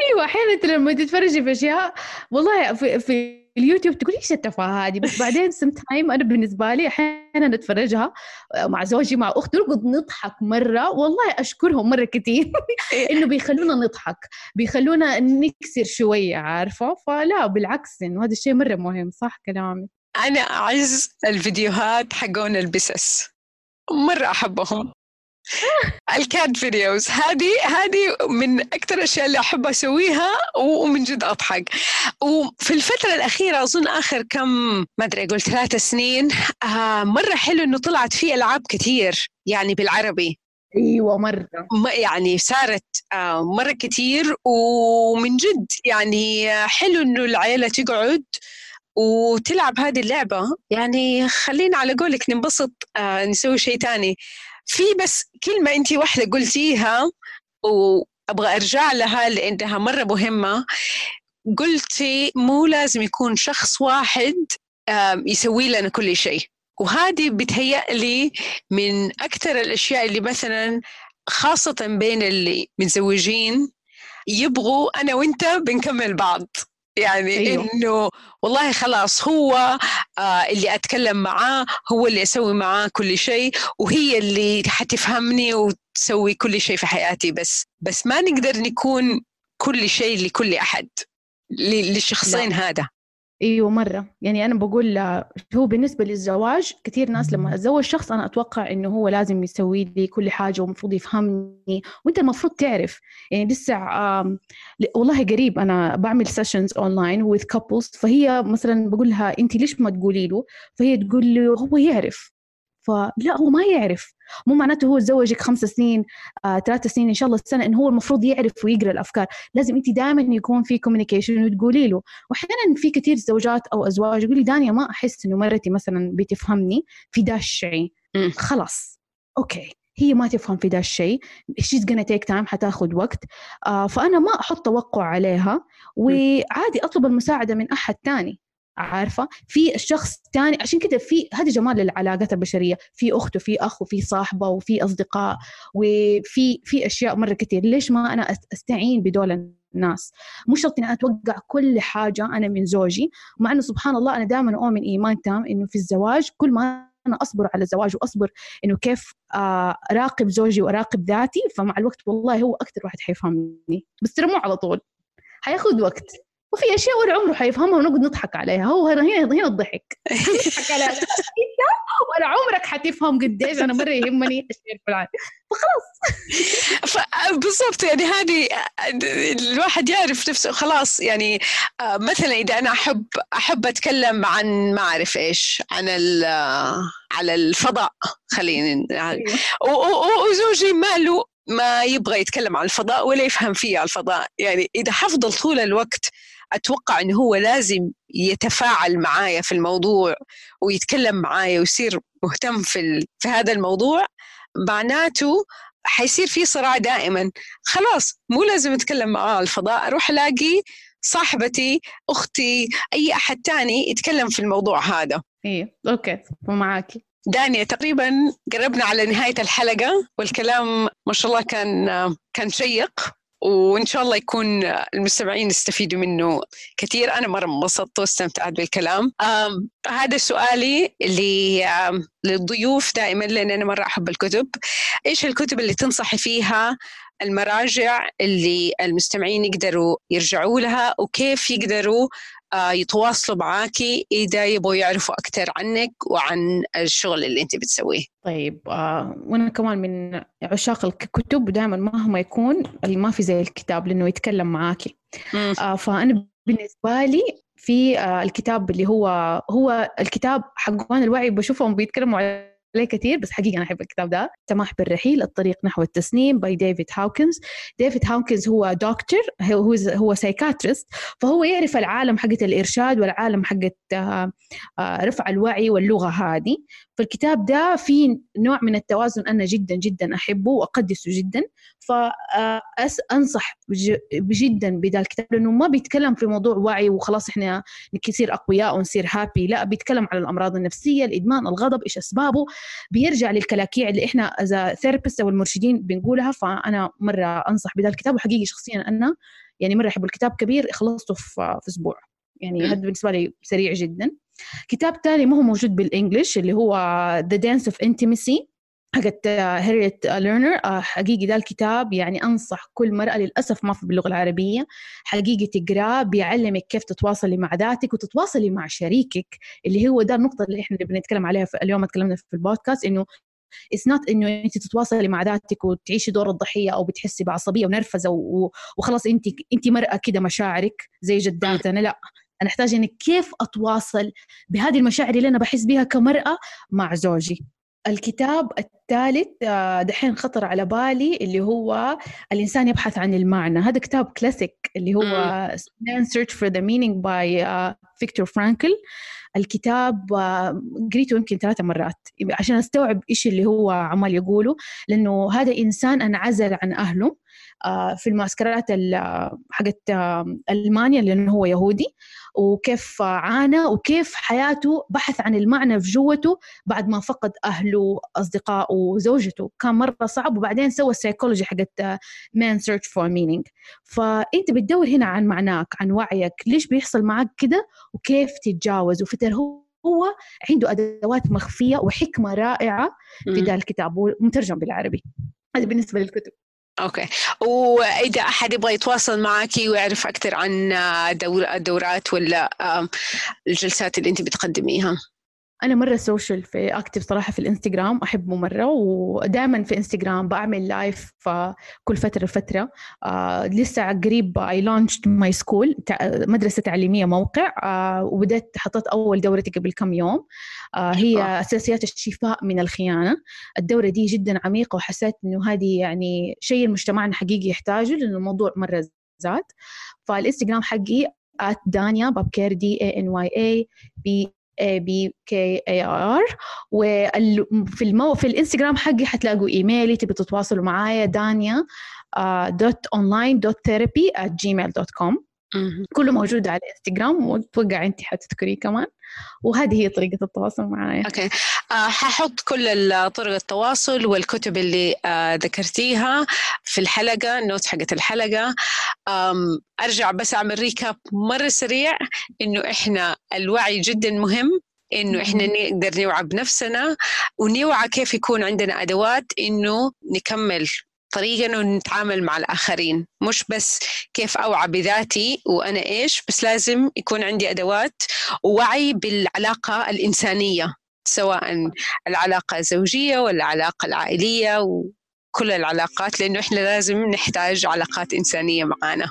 أيوه أحيانا لما تتفرجي في أشياء والله في, في اليوتيوب تقولي إيش التفاهة هذه؟ بس بعدين سم تايم أنا بالنسبة لي أحيانا نتفرجها مع زوجي مع أختي نقعد نضحك مرة. والله أشكرهم مرة كثير إنه بيخلونا نضحك بيخلونا نكسر شوية عارفة؟ فلا بالعكس إنه هذا الشيء مرة مهم صح كلامي أنا أعز الفيديوهات حقون البسس مرة أحبهم. الكاد فيديوز هذه هذه من أكثر الأشياء اللي أحب أسويها ومن جد أضحك. وفي الفترة الأخيرة أظن آخر كم ما أدري أقول ثلاث سنين آه مرة حلو إنه طلعت فيه ألعاب كثير يعني بالعربي. أيوه مرة. يعني صارت آه مرة كثير ومن جد يعني حلو إنه العيلة تقعد وتلعب هذه اللعبة. يعني خلينا على قولك ننبسط آه نسوي شيء تاني. في بس كلمة أنت واحدة قلتيها وأبغى أرجع لها لأنها مرة مهمة. قلتي مو لازم يكون شخص واحد يسوي لنا كل شيء. وهذه بتهيأ لي من أكثر الأشياء اللي مثلا خاصة بين اللي متزوجين يبغوا أنا وأنت بنكمل بعض. يعني أيوه. إنه والله خلاص هو آه اللي أتكلم معاه هو اللي أسوي معاه كل شيء وهي اللي حتفهمني وتسوي كل شيء في حياتي بس بس ما نقدر نكون كل شيء لكل أحد للشخصين لا. هذا إيوه مرة. يعني أنا بقول هو بالنسبة للزواج كثير ناس لما أتزوج شخص أنا أتوقع إنه هو لازم يسوي لي كل حاجة ومفروض يفهمني. وأنت المفروض تعرف. يعني لسه والله قريب أنا بعمل sessions online with couples فهي مثلا بقول لها انت ليش ما تقولي له؟ فهي تقول له هو يعرف. فلا هو ما يعرف. مو معناته هو تزوجك خمس سنين آه، ثلاث سنين إن شاء الله السنة إنه هو المفروض يعرف ويقرأ الأفكار. لازم انت دائما يكون في communication وتقولي له. واحيانا في كثير زوجات أو أزواج يقول لي دانيا ما أحس إنه مرتي مثلا بتفهمني في ده الشيء. خلاص. أوكي. هي ما تفهم في ده الشيء. She's gonna take time حتاخذ وقت. آه فأنا ما أحط توقع عليها. وعادي أطلب المساعدة من أحد تاني. عارفة؟ في الشخص ثاني عشان كده في هذا جمال العلاقات البشرية. في أخت وفي أخ وفي صاحبة وفي أصدقاء وفي في أشياء مرة كثير ليش ما أنا أستعين بدول الناس؟ مش شرط إني أتوقع كل حاجة أنا من زوجي مع إنه سبحان الله أنا دائما أؤمن ايمان تام إنه في الزواج كل ما أنا أصبر على الزواج وأصبر إنه كيف آه، أراقب زوجي وأراقب ذاتي فمع الوقت والله هو أكثر واحد حيفهمني. بس ترى مو على طول. حياخذ وقت. وفي أشياء ولا عمره حيفهمها ونقعد نضحك عليها. هو هنا هنا الضحك. نضحك على انت ولا عمرك حتفهم قديش أنا مرة يهمني الشيء الفلاني فخلاص. بالضبط. يعني هذه الواحد يعرف نفسه. خلاص يعني آه، مثلا إذا أنا أحب أحب أتكلم عن ما أعرف إيش عن على الفضاء. خلينا أيوه. وزوجي ماله ما يبغى يتكلم عن الفضاء ولا يفهم فيه على الفضاء. يعني إذا حفضل طول الوقت أتوقع إنه هو لازم يتفاعل معايا في الموضوع ويتكلم معايا ويصير مهتم في في هذا الموضوع معناته حيصير في صراع دائما. خلاص مو لازم أتكلم معاه الفضاء أروح ألاقي صاحبتي أختي أي أحد تاني يتكلم في الموضوع هذا. إيه أوكي معاكي دانيا تقريبا قربنا على نهاية الحلقة والكلام ما شاء الله كان كان شيق. وإن شاء الله يكون المستمعين يستفيدوا منه كثير. أنا مرة انبسطت واستمتعت بالكلام. هذا سؤالي للضيوف دائما لأن أنا مرة أحب الكتب. إيش الكتب اللي تنصحي فيها المراجع اللي المستمعين يقدروا يرجعوا لها؟ وكيف يقدروا يتواصلوا معاكي إذا يبغوا يعرفوا أكثر عنك وعن الشغل اللي أنت بتسويه. طيب آه وأنا كمان من عشاق الكتب دائما مهما يكون اللي ما في زي الكتاب لأنه يتكلم معاكي. آه فأنا بالنسبة لي في آه الكتاب اللي هو هو الكتاب حقوان الوعي بشوفهم بيتكلموا عليه كثير بس حقيقة أنا أحب الكتاب ده. سماح بالرحيل الطريق نحو التسليم by ديفيد هاوكنز ديفيد هاوكنز هو دكتور هو هو psychiatrist فهو يعرف العالم حقت الإرشاد والعالم حقت آه، آه، رفع الوعي واللغة هذه. فالكتاب ده فيه نوع من التوازن أنا جدا جدا أحبه وأقدسه جدا. فأنصح جدا بدا الكتاب لأنه ما بيتكلم في موضوع وعي وخلاص إحنا نصير أقوياء ونصير happy لا بيتكلم على الأمراض النفسية الإدمان الغضب إيش أسبابه. بيرجع للكلاكيع اللي إحنا as therapist أو المرشدين بنقولها. فأنا مرة أنصح بدا الكتاب. وحقيقي شخصيا أنا يعني مرة أحب الكتاب كبير. خلصته في أسبوع. يعني هذا بالنسبة لي سريع جدا. كتاب تاني ما هو موجود بال English اللي هو The Dance of Intimacy. حقت هاريت ليرنر حقيقي ده الكتاب. يعني أنصح كل مرأة للأسف ما في باللغة العربية. حقيقي تقراه بيعلمك كيف تتواصلي مع ذاتك وتتواصلي مع شريكك اللي هو ده النقطة اللي إحنا بنتكلم عليها في اليوم تكلمنا في البودكاست إنه it's not إنه أنت تتواصلي مع ذاتك وتعيشي دور الضحية أو بتحسي بعصبية ونرفزة وخلاص انت أنت مرأة كده مشاعرك زي جداتنا. لا أنا أحتاج إني كيف أتواصل بهذه المشاعر اللي أنا بحس بها كمرأة مع زوجي. الكتاب الثالث آه، دحين خطر على بالي اللي هو الإنسان يبحث عن المعنى. هذا كتاب كلاسيك اللي هو Man Search for the Meaning by فيكتور فرانكل الكتاب آه، قريته يمكن ثلاثة مرات. عشان أستوعب إيش اللي هو عمال يقوله لأنه هذا إنسان انعزل عن أهله آه، في المعسكرات حقت ألمانيا لأنه هو يهودي. وكيف عانى وكيف حياته بحث عن المعنى في جوته بعد ما فقد أهله اصدقائه وزوجته. كان مرة صعب وبعدين سوى السيكولوجي حقت Man Search for Meaning فأنت بتدور هنا عن معناك عن وعيك ليش بيحصل معك كده؟ وكيف تتجاوز؟ وفي هو هو عنده أدوات مخفية وحكمة رائعة في ذا الكتاب ومترجم بالعربي. هذا بالنسبة للكتب. okay. وإذا أحد يبغى يتواصل معك ويعرف أكثر عن الدورات ولا الجلسات اللي أنت بتقدميها. أنا مرة socially active صراحة في الإنستغرام أحبه مرة ودائما في إنستغرام بعمل live كل فترة فترة. آه لسه قريب I launched my school مدرسة تعليمية موقع. آه وبدأت حطيت أول دورتي قبل كم يوم. آه هي آه. أساسيات الشفاء من الخيانة. الدورة دي جدا عميقة وحسيت إنه هذه يعني شيء مجتمعنا حقيقي يحتاجه لأنه الموضوع مرة زاد. فالإنستغرام حقي at دانيا بابكير d a n y a b A B K A R. وفي المو في الانستغرام حقي حتلاقوا إيميلي تبي تتواصلوا معايا دانيا dot online dot therapy at gmail dot com كله موجود على الانستغرام واتوقع انت حتذكريه كمان. وهذه هي طريقة التواصل معي okay. آه ححط كل طرق التواصل والكتب اللي آه ذكرتيها في الحلقة ال note حقت الحلقة. أرجع بس أعمل recap مرة سريع إنه إحنا الوعي جدا مهم إنه إحنا نقدر نوعى بنفسنا ونوعى كيف يكون عندنا أدوات إنه نكمل طريقة إنه نتعامل مع الآخرين. مش بس كيف أوعى بذاتي وأنا إيش بس لازم يكون عندي أدوات ووعي بالعلاقة الإنسانية سواء العلاقة الزوجية ولا العلاقة العائلية وكل العلاقات لأنه إحنا لازم نحتاج علاقات إنسانية معانا.